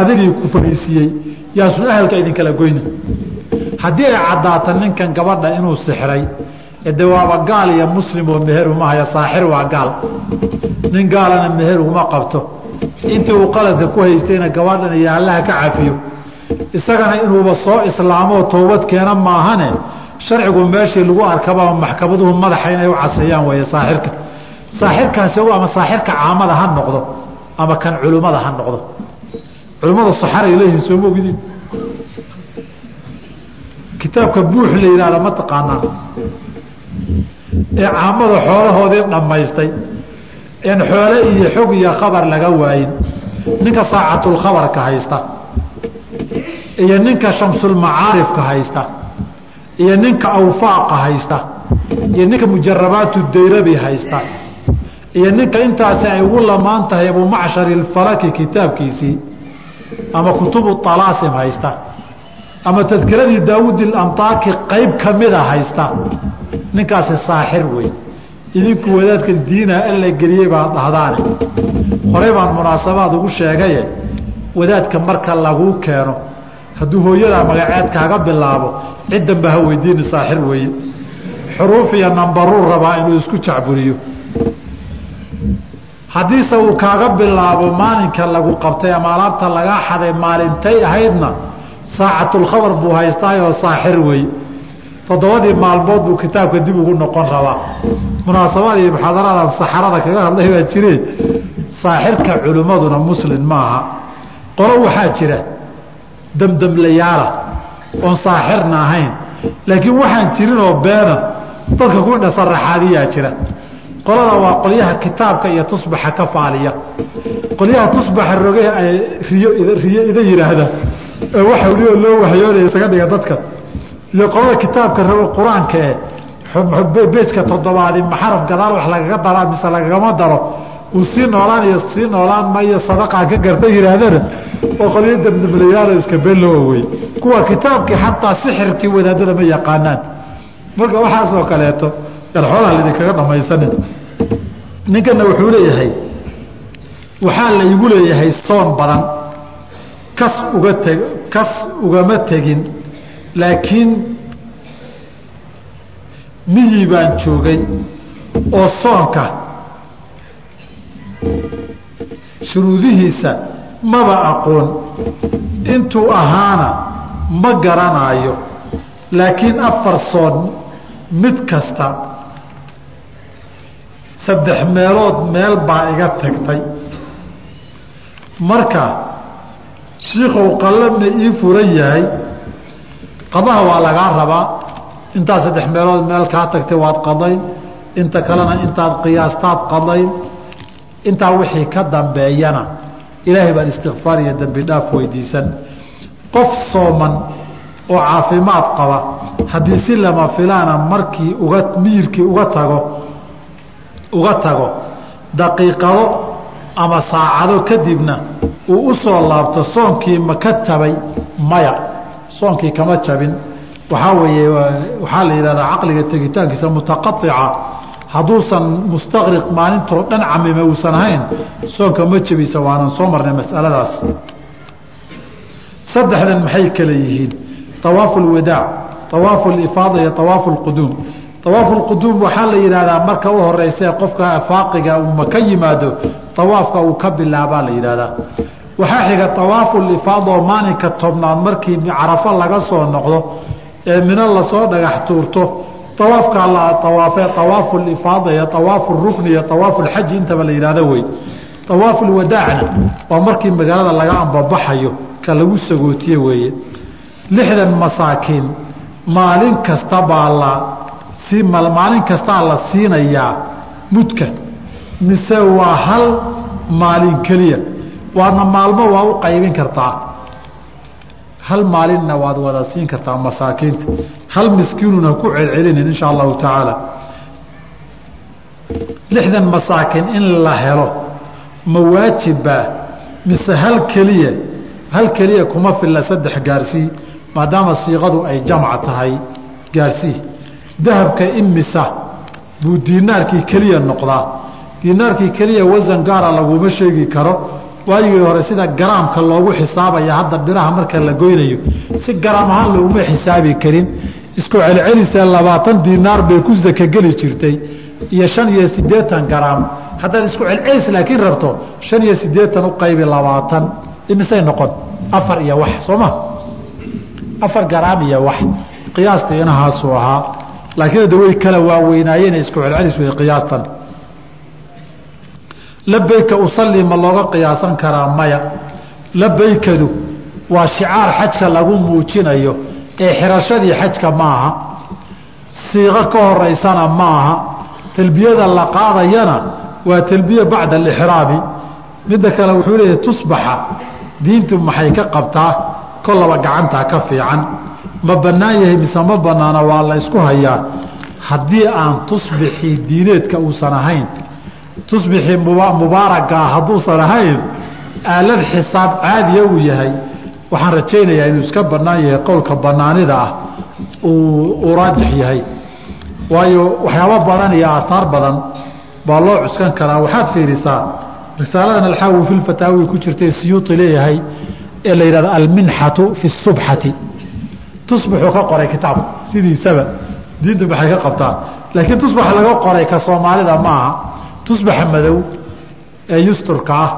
adigii ku fadhiisiiyey yaasun ahalka idinkala goyni. Haddii ay caddaato ninkan gabadha inuu sixray de waaba gaal iyo muslim oo meher uma haya saaxir waa gaal. Nin gaalana meher uma qabto. Intii uu qaladka ku haystayna gabadhan iyo allaha ka cafiyo isagana inuuba soo islaamoo toobad keena maahane sharcigu meeshii lagu arkaba maxkamaduhu madaxa inay u caseeyaan weeye saaxirka. Saaxirkaasi ama saaxirka caamada ha noqdo ama kan culimmada ha noqdo culimmada saxaray leeyihiin sooma ogdiin kitaabka buux la yihahda ma taqaanaan. Ee caamada xoolahoodii dhammaystay en xoole iyo xog iyo khabar laga waayin. Ninka saacatulkhabarka haysta iyo ninka shamsulmacaarifka haysta iyo ninka awfaaqa haysta iyo ninka mujarabaatu dayrabi haysta iyo ninka intaasi ay ugu lamaan tahay abumacshari alfalaki kitaabkiisii ama kutubu alaasim haysta ama tadkiradii daawud ilantaaki qayb kamida haysta. Ninkaasi saaxir wey idinku wadaadka diina alla geliyey baad dhahdaane horey baan munaasabaad ugu sheegaye wadaadka marka laguu keeno. Hadduu hooyadaa magaceed kaaga bilaabo ciddanba ha weydiini saaxir weeye xuruuf iyo nambaruu rabaa inuu isku jacburiyo haddiise uu kaaga bilaabo maalinka lagu qabtay ama alaabta lagaa xaday maalintay ahaydna saacatulkhabar buu haystaayoo saaxir wey toddobadii maalmood buu kitaabka dib ugu noqon rabaa. Munaasabadii muxaadaradan saxarada kaga hadlay baa jire saaxirka culimmaduna muslin maaha qolo waxaa jira damdamlayaala oon saaxirna ahayn laakiin waxaan jirin oo beena dadka ku dhasaraxaadiyaa jira qolada waa qolyaha kitaabka iyo tusbaxa ka faaliya. Qolyaha tusbaxa roge riyo ida yidhaahda ee waxa welioo loo waxyoonaya isaga dhiga dadka. Iyo qolada kitaabka rabo qur'aanka ee beejka toddobaadi maxaraf gadaal wax lagaga dara mise lagagama daro uu sii noolaan iyo sii noolaan mayo sadaqaan ka garta yihaahdana oo qolyo damdamlayaalo iska bellowa wey kuwa kitaabkii xataa sixirkii wadaadada ma yaqaanaan. Marka waxaasoo kaleeto yar xoolaha laidinkaga dhamaysanin. Ninkana wuxuu leeyahay waxaa la igu leeyahay soon badan. Kas uga teg kas ugama tegin laakiin miyii baan joogay oo soonka shuruudihiisa maba aqoon. Intuu ahaana ma garanaayo laakiin afar soon mid kasta saddex meelood meel baa iga tagtay. Marka shiikow qalladna ii furan yahay. Qadaha waa lagaa rabaa. Intaad saddex meelood meel kaa tagtay waad qadayn. Inta kalena intaad qiyaastaad qadayn. Intaa wixii ka dambeeyana ilaahay baad istikfaar iyo dembi dhaaf weydiisan. Qof sooman oo caafimaad qaba haddii si lama filaana markii uga miyirkii uga tago uga tago daqiiqado ama saacado kadibna uu u laabto soonkii ma ka jabay maya. Soonkii kama jabin. Waxaa weeye waxaa la yidhahdaa caqliga tegitaankiisa mutaqaica hadduusan mustaqriq maalintoo dhan camime uusan ahayn soonka ma jebisa waanan soo marnay masaladaas. Saddexdan maxay kale yihiin? Awaafu lwadaac awaafu lifaada iyo awaafu lquduum awaafu lquduum waxaa la yidhahdaa marka u horeysa qofka faaqiga uma ka yimaado awaafka uu ka bilaabaa la yidhahdaa waxaa xiga awaafu lifaada oo maalinka tobnaad markii carafo laga soo noqdo ee mino la soo dhagax tuurto. Awaafkaa la awaafe awaafu lifaada iyo awaafu rukni iyo awaafu lxaji intaba la yidhahdo wey. Awaafu lwadaacna waa markii magaalada laga ambabaxayo ka lagu sagootiye weeye. Lixdan masaakiin maalin kasta baa la si maalin kastaa la siinayaa mudka. Mise waa hal maalin keliya. Waadna maalmo waa u qaybin kartaa. Hal maalinna waad wada siin kartaa masaakiinta. Hal miskiinuna ku celcelinin insha allahu tacaala. Lixdan masaakiin in la helo ma waajibbaa mise hal keliya hal keliya kuma filla saddex gaarsii maadaama siiqadu ay jamc tahay gaarsii dahabka imisa buu diinaarkii keliya noqdaa. Diinaarkii keliya wasan gaara laguma sheegi karo. Waayigii hore sida garaamka loogu xisaabaya hadda biraha marka la goynayo si garaam ahaan looguma xisaabi karin. Isku celcelisee labaatan dinaar bay ku sakogeli jirtay iyo shan iyo siddeetan garaam. Haddaad isku celcelis laakiin rabto shan iyo siddeetan u qaybi labaatan. Imisay noqon? Afar iyo wax soo ma? Afar garaam iyo wax. Qiyaastii inahaasuu ahaa laakiin way kala waaweynaayeen isku celcelis wey qiyaastan. Labayka usalli ma looga qiyaasan karaa maya. Labaykadu waa shicaar xajka lagu muujinayo ee xirashadii xajka maaha siiqo ka horeysana maaha talbiyada la qaadayana waa talbiye bacda alixraami midda kale wuxuu leeyahay tusbaxa. Diintu maxay ka qabtaa? Kollaba gacantaa ka fiican ma bannaan yahay mise ma bannaana waa la ysku hayaa. Haddii aan tusbixii diineedka uusan ahayn tusbixii mubaaragaa hadduusan ahayn aalad xisaab caadiya uu yahay waxaan rajaynayaa inuu iska bannaan yahay qowlka bannaanida ah uu raajix yahay. Waayo waxyaabo badan iyo aahaar badan baa loo cuskan karaa. Waxaad fiirisaa risaaladan alxaawi fi lfataawi ku jirtay siyuuti leeyahay ee la yidhahdo alminxatu fi subxati tusbaxuu ka qoray kitaabka sidiisaba diintu maxay ka qabtaa. Laakiin tusbax laga qoray ka soomaalida ma aha tusbaxa madow ee yusturka ah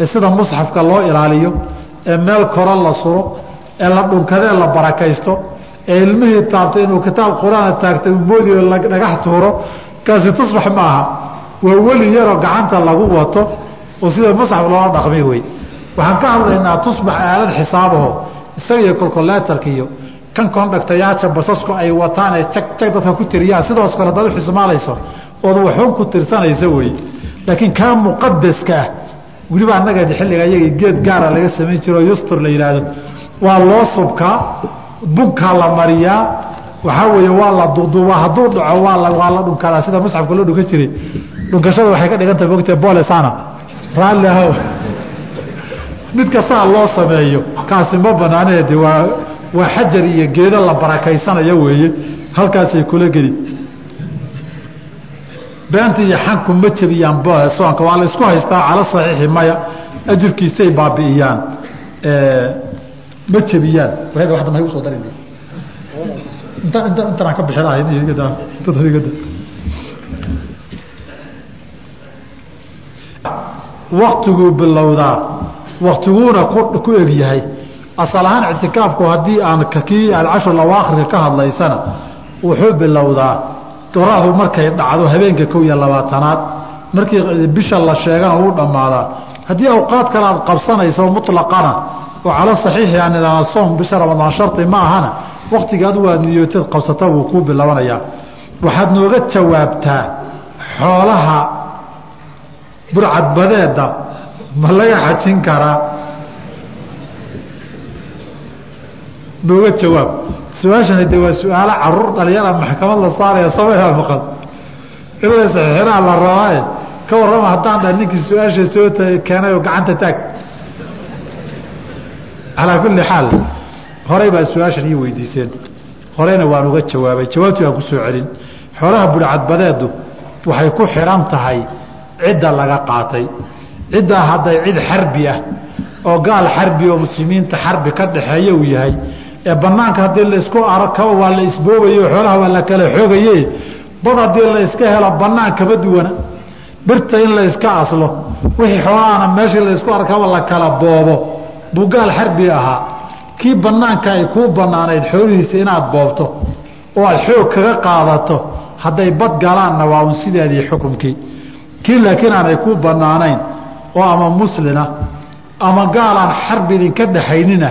ee sida musxafka loo ilaaliyo ee meel koro la suro ee la dhunkadee la barakaysto ee ilmihii taabtay inuu kitaab qur'aana taagtay moodiyo dhagax tuuro kaasi tusbax ma aha waa weli yaroo gacanta lagu wato oo sida musxaf loola dhaqmay wey. Waxaan ka hadlaynaa tusbax aalad xisaabaho isaga iyo kolkoleetarka iyo kan kondhagtayaasha basasku ay wataan ee jag jag dadka ku tiriyaan sidoos kale hadaad u xismaalayso ood waxuun ku tirsanaysa wey. Laakiin kaa muqadaska ah weliba annaga xilliga iyaga geed gaara laga samayn jiro yustur la yidhaahdo. Waa loo subkaa bunkaa la mariyaa waxaa weeye waa la duuduubaa hadduu dhaco waa la dhunkadaa sida musxafka loo dhunkan jiray. Dhunkashada waxay ka dhigan tahay mogtae bolesana raalli ahow. Midka saa loo sameeyo kaasi ma banaanede waa waa xajar iyo geedo la barakaysanayo weeye. Halkaasay kula geli. Beenta iyo xanku ma jebiyaan soonka. Waa la isku haystaa cala saxiixi maya. Ajirkiisay baabi'iyaan. Ma jebiyaan. Waga hadda mahay u soo darin? Inta inta intanaan ka bixi lahay waktiguu bilowdaa. Waktiguuna ku eg yahay asal ahaan ictikaafku haddii aan kii alcashur lawaakhirka ka hadlaysana wuxuu bilowdaa doraadu markay dhacdo habeenka kow iyo labaatanaad. Markii bisha la sheegana uu dhammaadaa. Haddii awqaad kale aad qabsanayso muطlaqana oo cala saxiixi aan idhaahna soom bisha ramadaan shardi ma ahana waktiga adigu aad qabsata wuu kuu bilowanayaa waxaad nooga jawaabtaa xoolaha burcadbadeeda ma laga xajin karaa nooga jawaab. Su'aashani de waa su'aalo carruur dhalinyara maxkamad la saaraya sameyaa maqan. In la saxiixinaa la rabaaye. Ka warrama haddaan dha ninkii su'aasha soo keenay oo gacanta taag. Calaa kulli xaal horey baa su'aashan ii weydiiseen. Horeyna waan uga jawaabay. Jawaabtii waan ku soo celin. Xoolaha budhcadbadeedu waxay ku xidhan tahay cidda laga qaatay. Ciddaa hadday cid xarbi ah oo gaal xarbi oo muslimiinta xarbi ka dhaxeeya uu yahay ee banaanka haddii la isku arkaba waa la isboobayo xoolaha waa la kala xoogaye bad haddii la iska helo banaan kama duwana. Birta in la aslo wixii xoolahana meeshii laysku arkaba la kala boobo. Buu gaal xarbi ahaa. Kii banaanka ay kuu banaanayd xoolihiisa inaad boobto oo aad xoog kaga qaadato hadday bad galaanna waa un sideedii xukumkii. Kii laakiin aanay kuu banaanayn oo ama muslina ama gaalaan xarbi idinka dhaxaynina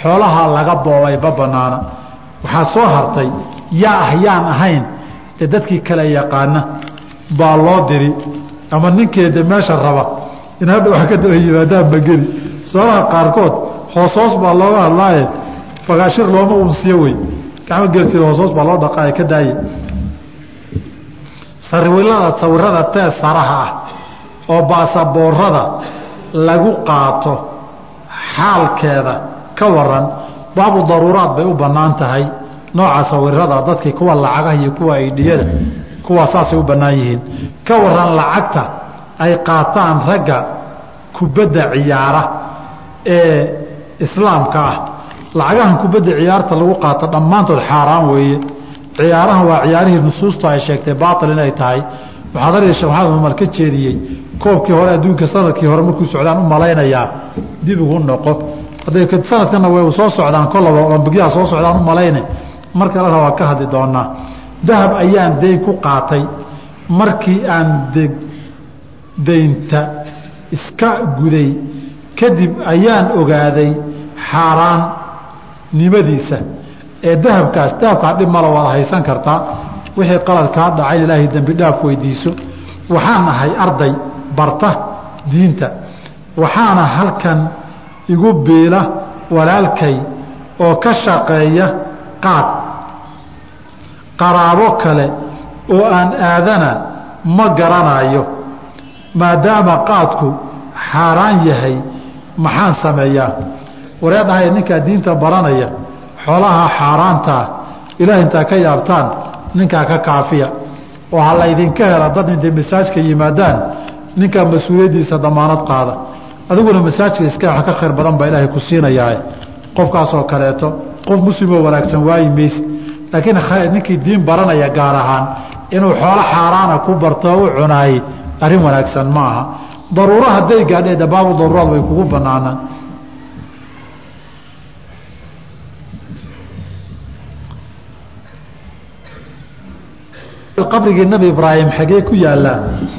xoolahaa laga boobay ma banaana. Waxaa soo hartay yaa ah yaan ahayn ee dadkii kale yaqaana baa loo diri ama ninkeeda meesha raba in hadha wax ka daba yimaadaan mageli soolaha qaarkood hoos-hoos baa looga hadlaaye fagaashir looma unsiyo wey gacmo geljir hoos-hoos baa loo dhaqaaye ka daaye. Sariwilada sawirada tee saraha ah oo baasaboorada lagu qaato xaalkeeda ka waran baabu daruuraad bay u bannaan tahay. Nooca sawirada dadkii kuwa lacagaha iyo kuwa aidhiyada kuwaa saasay u bannaan yihiin. Ka waran lacagta ay qaataan ragga kubadda ciyaara ee islaamka ah. Lacagahan kubadda ciyaarta lagu qaato dhammaantood xaaraan weeye. Ciyaarahan waa ciyaarihii nusuustu ay sheegtay baail inay tahay. Muxaadarihii sheekh maxamed umar ka jeediyey. Koobkii hore adduunka sannadkii hore markuu socdaan u malaynayaa dib ugu noqo hadday sanadkana way soo socdaan kolaba olambigyaha soo socdaan u malayne. Mar kalena waa ka hadli doonaa dahab ayaan dayn ku qaatay markii aan daynta iska guday. Kadib ayaan ogaaday xaaraan nimadiisa ee dahabkaas. Dahabkaa dhib mala waad haysan kartaa. Wixii qalad kaa dhacay ilaahay dembi dhaaf weydiiso. Waxaan ahay arday barta diinta. Waxaana halkan igu biila walaalkay oo ka shaqeeya qaad. Qaraabo kale oo aan aadana ma garanayo maadaama qaadku xaaraan yahay maxaan sameeyaa? Waree dhahay ninkaa diinta baranaya xoolaha xaaraantaa ilaah intaa ka yaabtaan ninkaa ka kaafiya. Oo ha laydinka hela dad intay masaajka yimaadaan ninkaa mas'uuliyaddiisa damaanad qaada adiguna masaajka iska wax ka khayr badan baa ilaahay ku siinayaa qofkaasoo kaleeto qof muslimoo wanaagsan waayi mayse. Laakiin ninkii diin baranaya gaar ahaan inuu xoolo xaaraana ku barto u cunaay arrin wanaagsan ma aha. Daruuro hadday gaadhee dabaabu daruuraad way kugu banaanaan qabrigii nabi ibraahim xagee ku yaalaa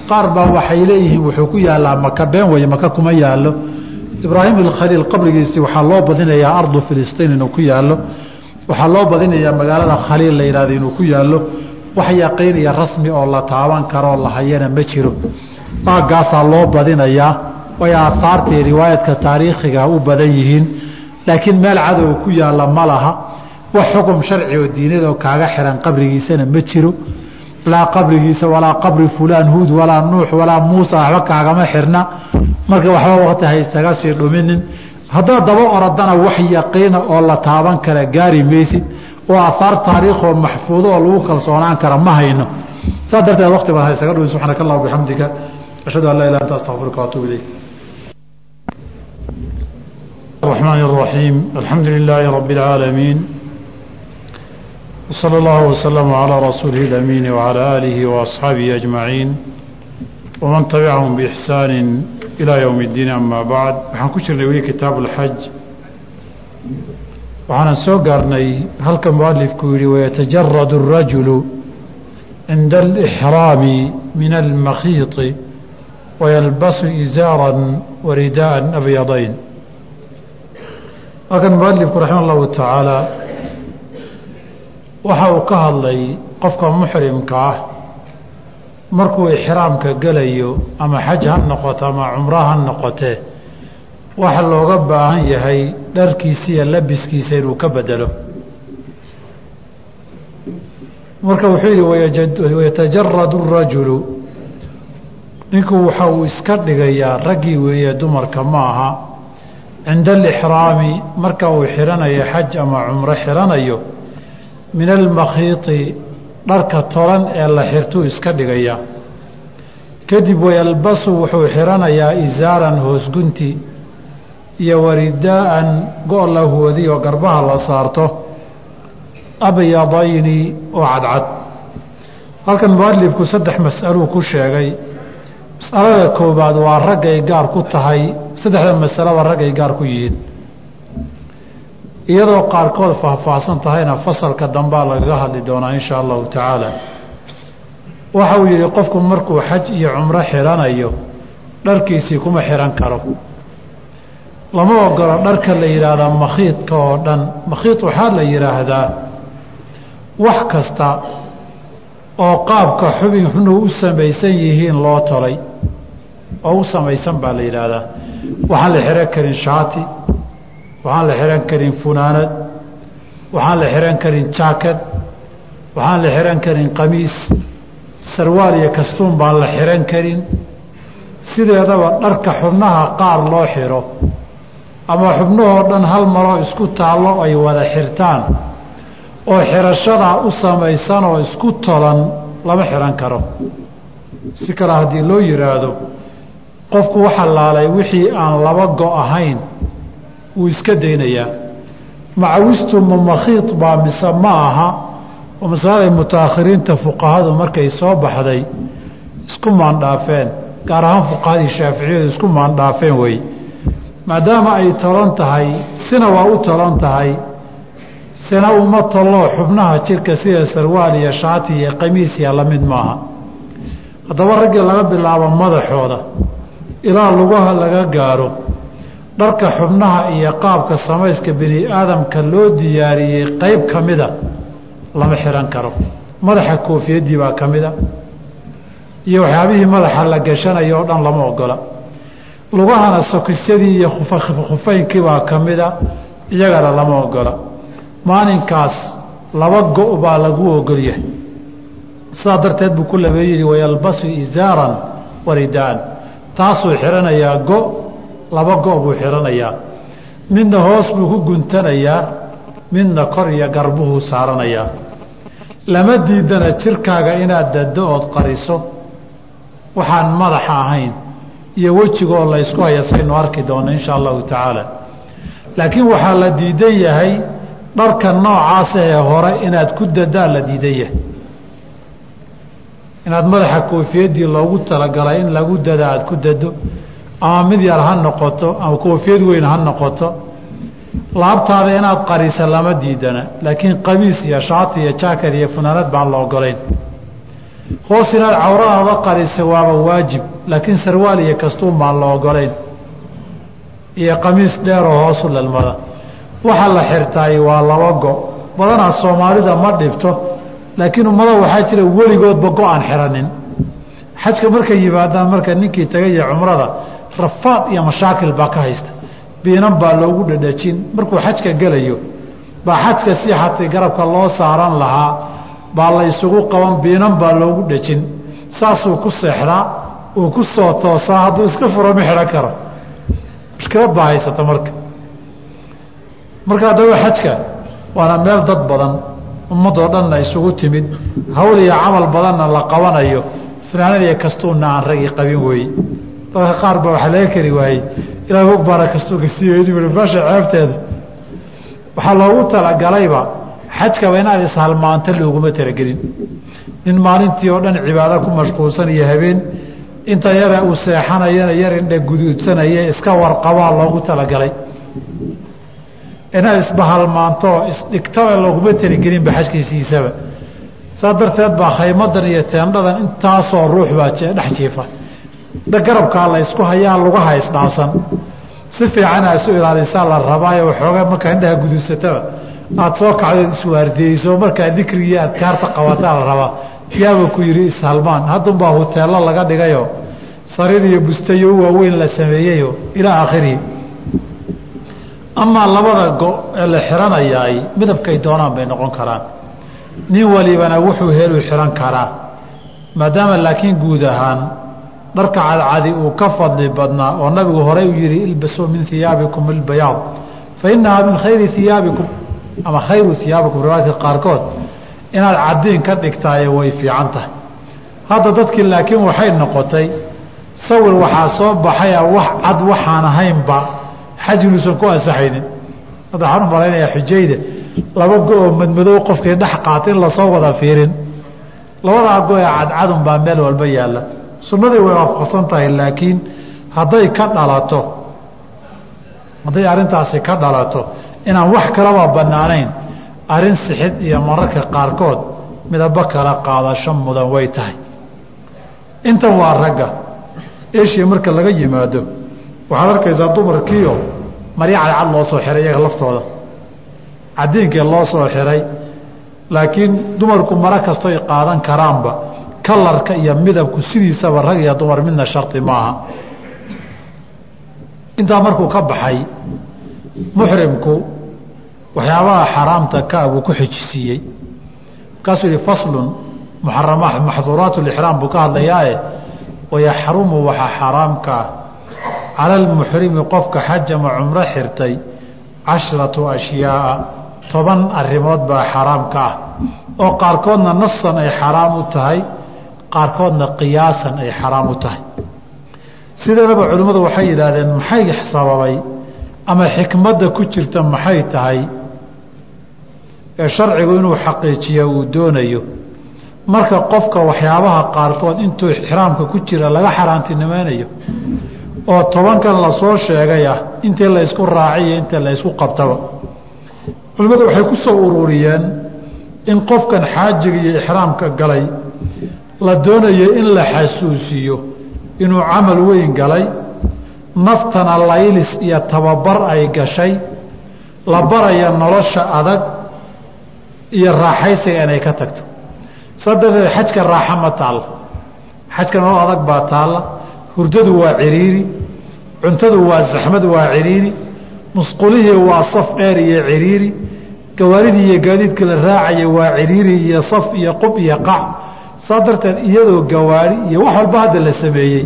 qaar baa waxay leeyihiin wuxuu ku yaalaa maka been weye maka kuma yaalo ibraahim alkhaliil qabrigiisi waxaa loo badinayaa ardu filistiin inuu ku yaalo waxaa loo badinayaa magaalada khaliil la yihahdo inuu ku yaalo wax yaqiiniya rasmi oo la taaban karoo la ma jiro. Aagaasaa loo badinayaa. Way aahaartii riwaayadka taariikhiga u badan yihiin. Laakiin meel cadow ku yaalla ma laha. Wax xukum sharci oo diinadoo kaaga xiran qabrigiisana ma jiro laa qabrigiisa walaa qabri fulaan huud walaa nuux walaa muusa waxba kaagama xirna marka waxba waqti haysaga sii dhuminin haddaad daba oradana wax yaqiina oo la taaban kara gaari maysid oo aahaar taariikhoo maxfuudo oo lagu kalsoonaan kara ma hayno saa darteed waqti baad haysaga dhumin subxaanaka allah bixamdika ashhadu an laa ilah anta astaqfiruka waatuub ilayk الرحمن الرحيم الحمد لله رب العالمين وصلى الله وسلم على رسوله الأمين وعلى آله وأصحابه أجمعين ومن تبعهم بإحسان إلى يوم الدين أما بعد waxaan ku jirnay weli kitaaب الحج waxaanan soo gaarnay halka mualifku yihi ويتجرد الرجل عند الإحرام من المخيط ويلبس إزاarا ورداء أبيضين halkan mualifku raximah الlahu taعaalى waxa uu ka hadlay qofka muxrimka ah markuu ixraamka gelayo ama xaj ha noqoto ama cumro ha noqotee waxa looga baahan yahay dharkiisa iyo labiskiisa inuu ka bedelo. Marka wuxuu yihi wayatajaradu rajulu ninku waxa uu iska dhigayaa raggii weeye dumarka ma aha. Cinda alixraami marka uu xiranayo xaj ama cumro xiranayo min almakhiiti dharka tolan ee la xirtuu iska dhigaya. Kadib wayalbasu wuxuu xiranayaa isaaran hoosgunti iyo waridaa'an go' la huwadiy oo garbaha la saarto abyadayni oo cadcad. Halkan mualifku saddex mas'aluu ku sheegay. Mas'alada koowaad waa raggay gaar ku tahay saddexda masalaba raggay gaar ku yihiin iyadoo qaarkood faahfaahsan tahayna fasalka dambaa lagaga hadli doonaa insha allahu tacaala. Waxa uu yidhi qofku markuu xaj iyo cumro xiranayo dharkiisii kuma xihan karo. Lama ogolo dharka la yidhaahdaa makhiidka oo dhan makhiid waxaa la yidhaahdaa wax kasta oo qaabka xubin xunuu u samaysan yihiin loo tolay oo u samaysan baa la yidhaahdaa. Waxaan la xihan karin shaati waxaan la xihan karin funaanad waxaan la xihan karin jaakad waxaan la xihan karin qamiis sarwaal iyo kastuun baan la xihan karin. Sideedaba dharka xubnaha qaar loo xiro ama xubnahoo dhan hal maroo isku taallo ay wada xirtaan oo xirashadaa u samaysan oo isku tolan lama xihan karo. Si kale haddii loo yidhaahdo qofku waxa laalay wixii aan laba go ahayn wuu iska daynayaa macawistu ma makhiid baa mise ma aha oo masalada mutaakhiriinta fuqahadu markay soo baxday isku maandhaafeen gaar ahaan fuqahadii shaaficiyadu isku maandhaafeen wey maadaama ay tolan tahay sina waa u tolan tahay. Sina uma toloo xubnaha jirka sida sarwaal iyo shaati iyo qamiisiya la mid maaha. Haddaba raggii laga bilaabo madaxooda ilaa lugaha laga gaaro dharka xubnaha iyo qaabka samayska bini aadamka loo diyaariyey qayb ka mida lama xihan karo. Madaxa koofiyaddii baa ka mida. Iyo waxyaabihii madaxa la gashanayo oo dhan lama ogola. Lugahana sokisyadii iyo khufaynkii baa ka mida iyagana lama ogola. Maalinkaas laba go' baa lagu ogolyahay. Sidaa darteed buu ku labee yidhi wayalbasu isaaran waridaan taasuu xihanayaa go laba go' buu xihanayaa midna hoos buu ku guntanayaa midna kor iyo garbuhuu saaranayaa. Lama diidana jirkaaga inaad dado ood qariso. Waxaan madaxa ahayn iyo wejigaoo la ysku haya saynu arki doona insha allahu tacaala. Laakiin waxaa la diidan yahay dharka noocaasa ee hore inaad ku dadaan la diidan yahay. Inaad madaxa koofiyaddii loogu talagalay in lagu dada aad ku dado ama mid yar ha noqoto ama koofiyad weyn ha noqoto laabtaada inaad qarisa lama diidana laakiin qamiis iyo shaati iyo jaakad iyo funaanad baan la ogolayn. Hoos inaad cawradaada qarisa waaba waajib laakiin sarwaal iyo kastuun baan la ogolayn. Iyo qamiis dheeroo hoosu lalmada. Waxa la xirtaay waa laba go. Badanaa soomaalida ma dhibto laakiin ummada waxaa jira weligoodba go'aan xiranin. Xajka markay yimaadaan marka ninkii tagaya cumrada rafaad iyo mashaakil baa ka haysta. Biinan baa loogu dhadhajin. Markuu xajka gelayo baa xajka si xatay garabka loo saaran lahaa baa la isugu qaban biinan baa loogu dhajin. Saasuu ku seexdaa uu ku soo toosaa hadduu iska furo ma xidhan karo. Mushkilad baa haysata marka. Marka haddaba xajka waana meel dad badan ummadoo dhanna isugu timid. Hawl iyo camal badanna la qabanayo. Fanaanad iyo kastuunna aan ragii qabin weeye dadka qaar baa waxaa laga kari waayey. Ilaa hog baana kastuunka siiweyni meesha ceebteeda waxaa loogu talagalayba xajkaba inaad ishalmaanto looguma talagelin nin maalintii oo dhan cibaado ku mashquulsan iyo habeen inta yare uu seexanayana yar indha guduudsanaya iska warqabaa loogu talagalay inaad isbahalmaanto isdhigtaba looguma talagelinba xajkiisiisaba. Saa darteed baa khaymadan iyo teendhadan intaasoo ruux baa dhex jiifa garabkaa la ysku hayaa lugaha isdhaafsan si fiican aa isu ilaalisaa la rabaayo waxoogaa markaa indhaha guduudsataba aad soo kacdood iswaardiyeyso markaa dikrigii adkaarta qabataa la rabaa. Yaaba ku yidhi ishalmaan haddunbaa huteello laga dhigayo. Sariir iyo bustayo waaweyn la sameeyeyo ilaa aakhirihi amaa labada go ee la xiranayaay midabkay doonaan bay noqon karaan. Nin walibana wuxuu helu xihan karaa maadaama laakiin guud ahaan dharka cadcadi uu ka fadli badnaa oo nabigu horey u yihi ilbasuu min iyaabikum ilbayaad fa inahaa min khayri iyaabikum ama khayru iyaabikum riwaayadka qaarkood inaad cadiin ka dhigtaaye way fiican tahay. Hadda dadkii laakiin waxay noqotay sawir waxaa soo baxaya wax cad waxaan ahaynba xaj inuusan ku ansaxaynin. Hadda waxaan u malaynayaa xujayda laba go-oo madmadow qofkii dhex qaata in la soo wada fiirin. Labadaa go ee cadcadun baa meel walba yaalla sunnadii way waafaqsan tahay laakiin hadday ka dhalato hadday arrintaasi ka dhalato inaan wax kalaba bannaanayn arrin sixid iyo mararka qaarkood midabo kala qaadasho mudan way tahay. Intan waa ragga eshiya marka laga yimaado waxaad arkaysaa dumarkiio marya cadcad loo soo xihay iyaga laftooda. Cadiinkii loo soo xihay laakiin dumarku maro kastoy qaadan karaanba kalarka iyo midabku sidiisaba rag iyo dumar midna shardi maaha. Intaa markuu ka baxay muxrimku waxyaabaha xaraamta kaa buu ku xijisiiyey. Markaasuu yihi faslun maxduuraat lixraam buu ka hadlayaae wayaxrumu waxaa xaaraamkaa cala almuxrimi qofka xajama cumro xirtay cashratu ashyaaa toban arrimood baa xaraamka ah. Oo qaarkoodna nasan ay xaraam u tahay qaarkoodna qiyaasan ay xaraam u tahay. Sideedaba culimmadu waxay yidhaahdeen maxay sababay ama xikmadda ku jirta maxay tahay? Ee sharcigu inuu xaqiijiya uu doonayo. Marka qofka waxyaabaha qaarkood intuu ixraamka ku jira laga xaaraantinimaynayo oo tobankan la soo ah intii la ysku raaciyo inta la qabtaba. Culimmadu waxay ku soo ururiyeen in qofkan xaajiga iyo ixraamka galay la doonayo in la xasuusiyo inuu camal weyn galay naftana laylis iyo tababar ay gashay la baraya nolosha adag iyo raaxaysiga inay ka tagto. Saa darteed xajka raaxa ma taalla xajka nolol adag baa taalla. Hurdadu waa ciriiri cuntadu waa zaxmad waa ciriiri musqulihii waa saf dheer iyo ciriiri gawaaridii iyo gaadiidka la raacaya waa ciriiri iyo saf iyo qub iyo qac saa darteed iyadoo gawaari iyo wax walba hadda la sameeyey.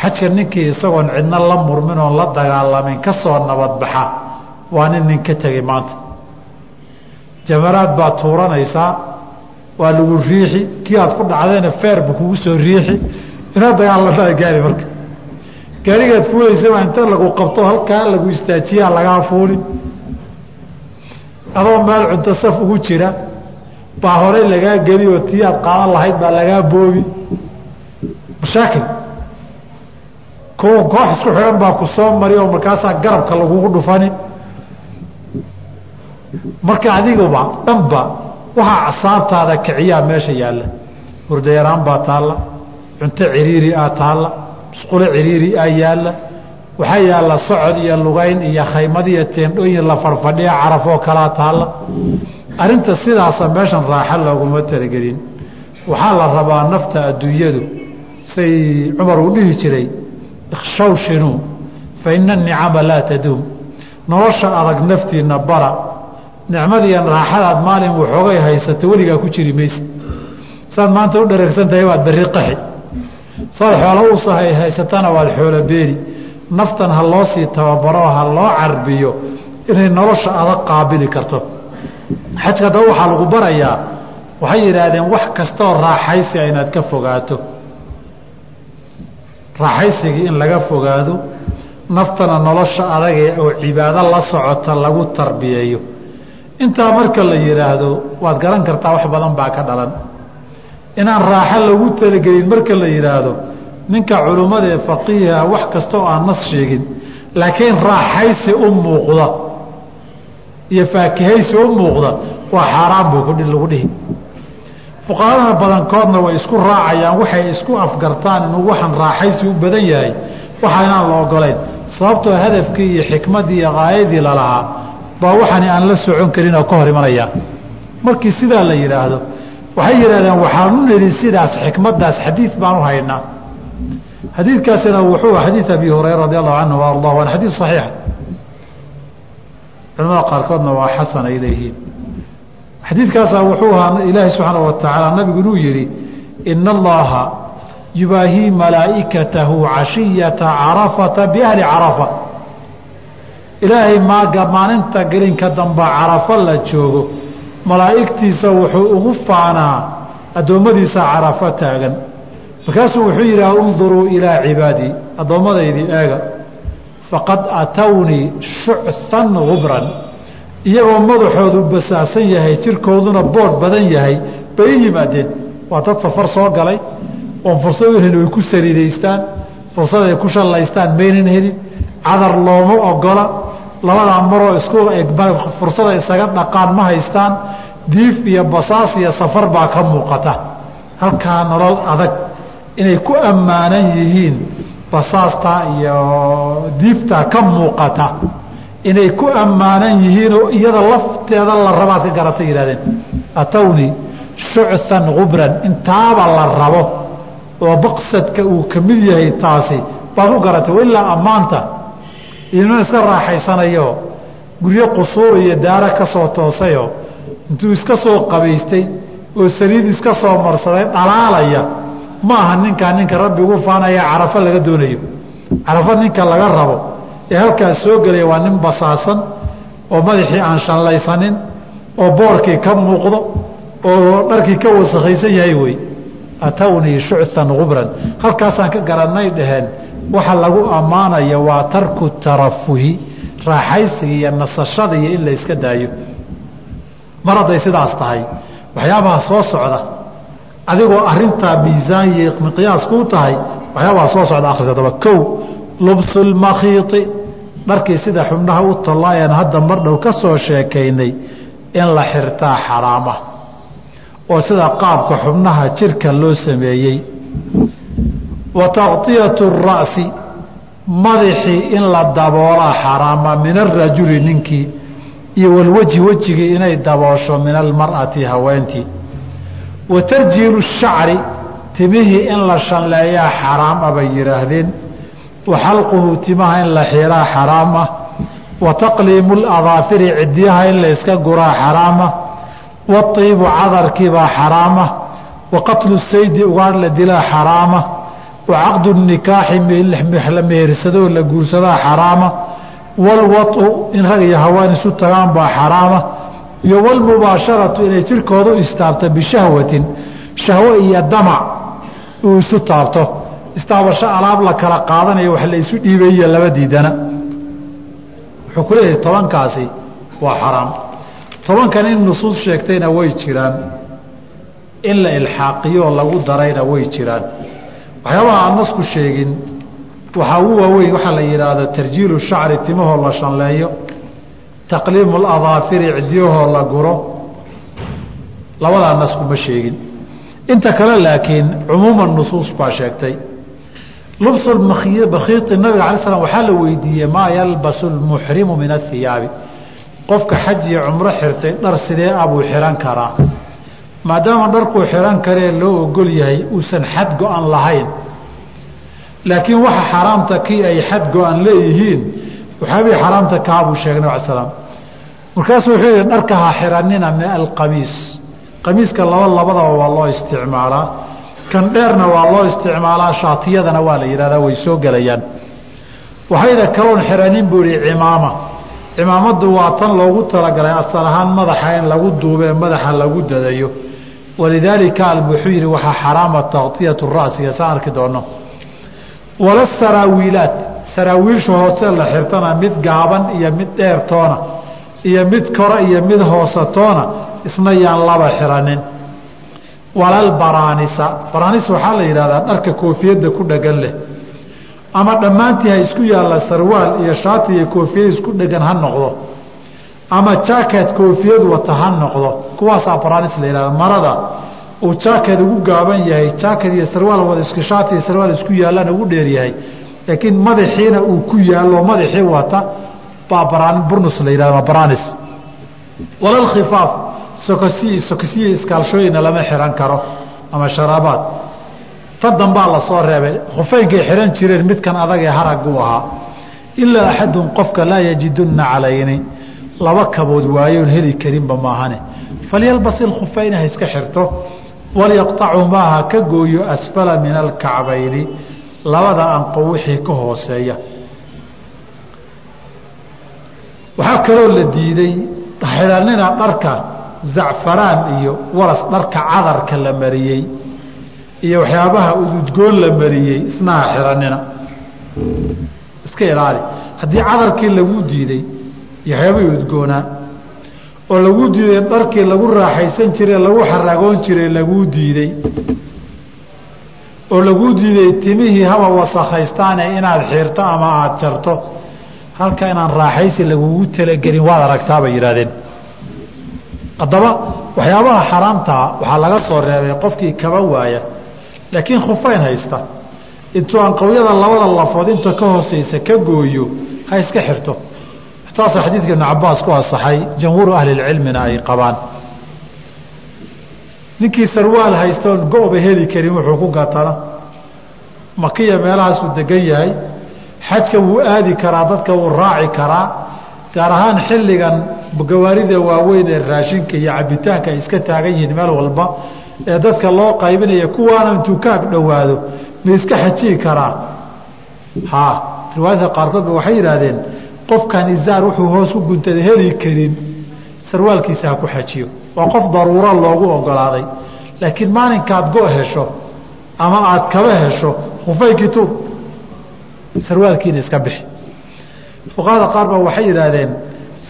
Xajka ninkii isagoon cidna la murmin oon la dagaalamin ka soo nabadbaxa. Waa nin nin ka tegey maanta. Jamaraad baad tuuranaysaa waa lagu riixi. Kii aad ku dhacdayna feerba kugu soo riixi. Inaad dagaalanaa gaari marka. Gaarigaad fuulaysa baa inta lagu qabto halkaa lagu istaajiyaa lagaa fuuli. Adoo meel cunto saf ugu jira baa horey lagaa geli oo tii aad qaadan lahayd baa lagaa boobi. Mashaakil. Kuwa koox isku xidhan baa ku soo mari oo markaasaa garabka lagugu dhufani. Marka adiguba dhanba waxaa casaabtaada kiciyaa meesha yaalla. Hurdayaraan baa taalla. Cunto ciriiri ah taalla. Musqulo ciriiri ah yaalla. Waxaa yaalla socod iyo lugayn iyo khaymad iyo teendhooyin la fadhfadhiya carafoo kalaa taalla arrinta sidaasa meeshan raaxo looguma talagelin waxaa la rabaa nafta adduunyadu. Say cumar uu dhihi jiray ikshawshinuu fa ina anicama laa taduum nolosha adag naftiinna bara. Nicmadiian raaxadaad maalin waxoogay haysato weligaa ku jiri maysa. Saad maanta u dhareegsan tahay waad berri qaxi. Saad xoolo usahay haysatana waad xoolo beeri. Naftan ha loo sii tababaro ha loo carbiyo. Inay nolosha adag qaabili karto xajka daba waxaa lagu barayaa waxay yidhaahdeen wax kastaoo raaxaysi a inaad ka fogaato. Raaxaysigii in laga fogaado naftana nolosha adagee oo cibaado la socota lagu tarbiyeeyo. Intaa marka la yidhaahdo waad garan kartaa wax badan baa ka dhalan. Inaan raaxo lagu talagelin marka la yidhaahdo ninka culummada ee faqiiha wax kastaoo aan nas sheegin laakiin raaxaysi u muuqda iyo faakihaysi u muuqda waa xaaraan buu lagu dhihi. Fuqahadana badankoodna way isku raacayaan waxay isku afgartaan inuu waxaan raaxaysi u badan yahay waxa inaan la ogolayn. Sababtoo hadafkii iyo xikmaddii iyo qaayadii lalahaa baa waxaani aan la socon karin oo ka hor imanaya. Markii sidaa la yidhaahdo waxay yidhahdeen waxaanu nidhi sidaas xikmaddaas xadiid baan u haynaa. Xadiidkaasina wuxuu xadiid abi hurayra radi allahu canhu wa ardah waana xadiid saxiixa culamada qaarkoodna waa xasan ay leeyihiin. Xadiidkaasaa wuxuu ahaa ilaahi subxaana wa tacaala nabigu inuu yidhi ina allaha yubaahii malaa'ikatahu cashiyata carafata biahli carafa. Ilaahay maaga maalinta gelinka damba carafo la joogo malaa'igtiisa wuxuu ugu faanaa addoommadiisa carafo taagan. Markaasuu wuxuu yidhaha unduruu ilaa cibaadii addoomadaydii eega faqad atawnii shucsan gubran iyagoo madaxoodu basaasan yahay jirkooduna boodh badan yahay bay i yimaadeen. Waa dad safar soo galay oon fursad u helin way ku saliidaystaan fursad ay ku shallaystaan maynan helin. Cadar looma ogola labadaa maroo isku fursada isaga dhaqaan ma haystaan. Diif iyo basaas iyo safar baa ka muuqata. Halkaa nolol adag inay ku ammaanan yihiin basaastaa iyo diiftaa ka muuqata inay ku ammaanan yihiinoo iyada lafteeda la rabaad ka garatay yihahdeen atowni shucsan gubran intaaba la rabo oo baqsadka uu ka mid yahay taasi baad u garatay ilaa ammaanta ilman iska raaxaysanayo guryo qusuur iyo daara ka soo toosayoo intuu iska soo qabaystay oo saliid iska soo marsaday dhalaalaya ma aha ninkaa ninka rabbi ugu faanaya carafo laga doonayo. Carafo ninka laga rabo ee halkaas soo gelaya waa nin basaasan oo madaxii aan shallaysanin oo boorkii ka muuqdo oo dharkii ka wasakhaysan yahay wey atawnii shucsan gubran halkaasaan ka garannay dhaheen waxa lagu ammaanaya waa tarku tarafuhi raaxaysiga iyo nasashada iyo in la yska daayo. Mar hadday sidaas tahay waxyaabaha soo socda adigoo arintaa miisaan iyo qiyaas kuu tahay waxyaabaa soo socda akhrisa daba kow lubsulmakhiiti dharkii sida xubnaha u tallaayeen hadda mardhow ka soo sheekaynay in la xirtaa xaraama oo sida qaabka xubnaha jirka loo sameeyey. Wa taqtiyatu ra'si madaxii in la daboolaa xaraama min arajuli ninkii iyo walwejhi wejigii inay daboosho min almar'ati haweentii wa tarjiilu shacri timihii in la shanleeyaa xaraam ah bay yidhaahdeen wa xalquhu timaha in la xiraa xaraam ah. Wa taqliimu ladaafiri ciddiyaha in layska guraa xaraamah waiibu cadarkiibaa xaraamah wa qatlu saydi ugaadh la dilaa xaraama ah. wa caqdu nikaaxi la mehersadoo la guursadaa xaraama ah. walwau in rag iyo haween isu tagaan baa xaraama ah iyo walmubaasharatu inay jirkooda u istaabto bishahwatin shahwo iyo damac uu isu taabto. Istaabasho alaab la kala qaadanayo wax la isu dhiibaiyo laba diidana. Wuxuu ku leeyahay tobankaasi waa xaraam. Tobankan in nusuus sheegtayna way jiraan. In la ilxaaqiyoo lagu darayna way jiraan. Waxyaabaha aan nasku sheegin waxaa ugu waaweyn waxaa la yidhaahdo tarjiilu shacri timahoo la shanleeyo taqliimu ladaafiri cidyahoo la guro labadaa nasku ma sheegin inta kale laakiin cumuuman nusuus baa sheegtay lubsu bakhiiti nabiga alay slam waxaa la weydiiyey maa yalbasu lmuxrimu min ahiyaabi qofka xaj iyo cumro xirtay dhar sidee abuu xihan karaa maadaama dharkuu xihan karee loo ogol yahay uusan xad go-an lahayn laakiin waxa xaaraamta kii ay xad go-an leeyihiin waxyaabihii xaaraamta kahaa buu sheegay nab al slam markaasuu wuxuu yihi dharka ha xihanina min alqamiis qamiiska laba labadaba waa loo isticmaalaa. Kan dheerna waa loo isticmaalaa shaatiyadana waa la yidhahdaa way soo gelayaan. Waxayda kaloon xiranin buu yihi cimaama. Cimaamadu waa tan loogu talagalay asal ahaan madaxa in lagu duube madaxa lagu dadayo. Walidaalika al wuxuu yihi waxaa xaraama taktiyatu rasiga saan arki doono. Wala saraawiilaat saraawiilsha hoose la xirtana mid gaaban iyo mid dheertoona iyo mid kora iyo mid hoosetoona isna yaan laba xiranin. Walal baraanisa. Baraanis waxaa la yidhahdaa dharka koofiyadda ku dhagan leh. Ama dhammaantii ha isku yaalla sarwaal iyo shaati iyo koofiyad isku dhegan ha noqdo. Ama jaaket koofiyad wata ha noqdo. Kuwaasaa baraanis la yihahda marada uu jaaket ugu gaaban yahay jaaket iyo sarwaal wada isku shaati iyo sarwaal isku yaallana ugu dheer yahay. Laakiin madaxiina uu ku yaallo madaxii wata burnus la lama xihan karo ama sharaabaad. Dambaa la soo reebay khufeynkay xihan jireen midkan adagee haraguu laa yajidunna calayni. Laba kabood waayoon heli karinba maahane falyalbas ilkhufayni ha ka gooyo asfala min labada anqo wixii ka hooseeya waxaa kaloo la diiday xidhanina dharka zacfaraan iyo waras dharka cadarka la mariyey iyo waxyaabaha ududgoon la mariyey isnaha xihanina iska ilaali. Haddii cadarkii lagu diiday iyo waxyaabahii udgoonaa oo lagu diiday dharkii lagu raaxaysan jiray lagu xaragoon jiray laguu diiday oo laguu diiday timihii haba wasakhaystaane inaad xiirto ama aada jarto halka inaan raaxaysi lagugu talagelin waad aragtaa bay yidhahdeen haddaba waxyaabaha xaraamtaa waxaa laga soo reebay qofkii kaba waaya laakiin khufayn haysta. Intuu anqawyada labada lafood inta ka hooseysa ka gooyo ha iska xirto. Saasa xadiidka ibnu cabaas ku asaxay jamhuuru ahlilcilmina ay qabaan. Ninkii sarwaal haystoon go-ba heli karin wuxuu ku gatana makiya meelahaasuu degan yahay xajka wuu aadi karaa dadka wuu raaci karaa gaar ahaan xilligan gawaarida waaweyn ee raashinka iyo cabitaanka ay iska taagan yihiin meel walba ee dadka loo qaybinaya kuwaana intuu ka ag dhowaado ma iska xajiyi karaa. Ha riwaayadka qaarkoodba waxay yidhaahdeen qofkan izaar wuxuu hoos u guntada heli karin sarwaalkiisa ha ku xajiyo. Waa qof daruuro loogu ogolaaday. Laakiin maalinkaad go hesho ama aad kaba hesho khufaynkii tuur sarwaalkiina iska bixi fuqahada qaar baa waxay yidhaahdeen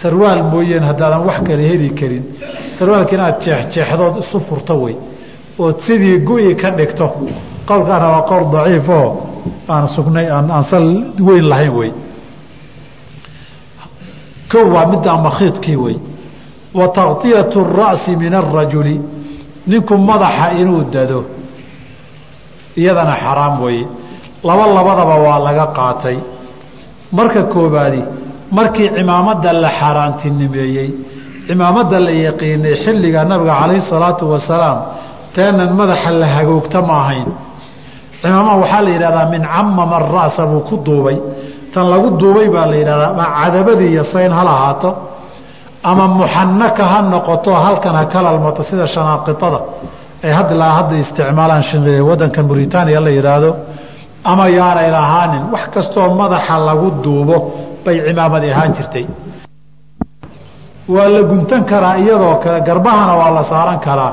sarwaal mooyeen haddaadan wax kale heli karin sarwaalka inaad jeexjeexdood isu furto wey ood sidii gu-i ka dhigto qowlkaana waa qowl daciif oo aan sugnay aan sal weyn lahayn wey kow waa middaa makhiidkii wey wa takطiyatu الra'si min الrajuli ninku madaxa inuu dado iyadana xaraam weeye laba labadaba waa laga qaatay. Marka koobaadi markii cimaamada la xaaraantinimeeyey cimaamada la yaqiinay xilliga nabiga calayhi salaatu wasalaam teenan madaxa la hagoogta ma ahayn. Cimaamaha waxaa la yidhahdaa min camama ra'sa buu ku duubay. Tan lagu duubay baa la yidhahdaa ama cadabadii iyo sayn ha lahaato ama muxanaka ha noqoto halkan ha ka lalmato sida shanaaqitada ay hadda hadda isticmaalaan wadanka muritaaniya la yidhaahdo ama yaanay lahaanin wax kastoo madaxa lagu duubo bay cimaamadi ahaan jirtay. Waa la guntan karaa iyadoo kale garbahana waa la saaran karaa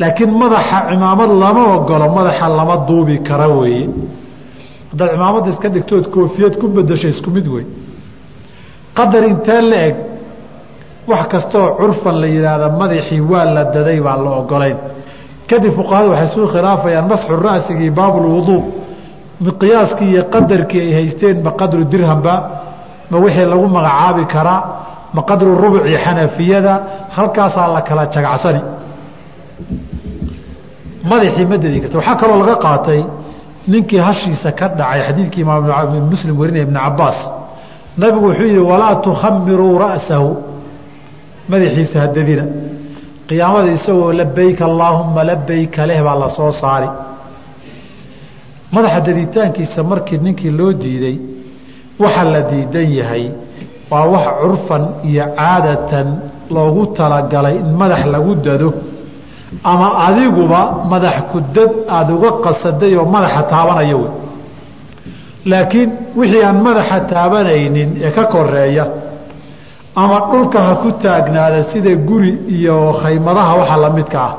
laakiin madaxa cimaamad lama ogolo madaxa lama duubi kara weeye. Haddaad cimaamada iska dhigtood koofiyad ku bedasho isku mid wey qadar intee la eg wax kastoo curfan la yidhaahda madaxii waa la daday baan la ogolayn kadib fuqahadu waxay suu khilaafayaan masxu ra'sigii baabulwuduu miqyaaskii iyo qadarkii ay haysteen ma qadru dirhamba ma wixii lagu magacaabi karaa ma qadru rubci xanafiyada halkaasaa la kala jagacsani. Madaxii ma dedi karta waxaa kaloo laga qaatay ninkii hashiisa ka dhacay xadiidkii imaam muslim warinaya ibn cabaas nabigu wuxuu yihi walaa tukhamiruu ra'sahu. Madaxiisa hadadina qiyaamada isagoo labayk allaahuma labayka leh baa la soo saari madaxa daditaankiisa markii ninkii loo diiday waxa la diidan yahay waa wax curfan iyo caadatan loogu talagalay in madax lagu dado. Ama adiguba madax ku dad aada uga qasaday oo madaxa taabanaya wey. Laakiin wixii aan madaxa taabanaynin ee ka koreeya ama dhulka ha ku taagnaada sida guri iyo khaymadaha waxa lamidka ah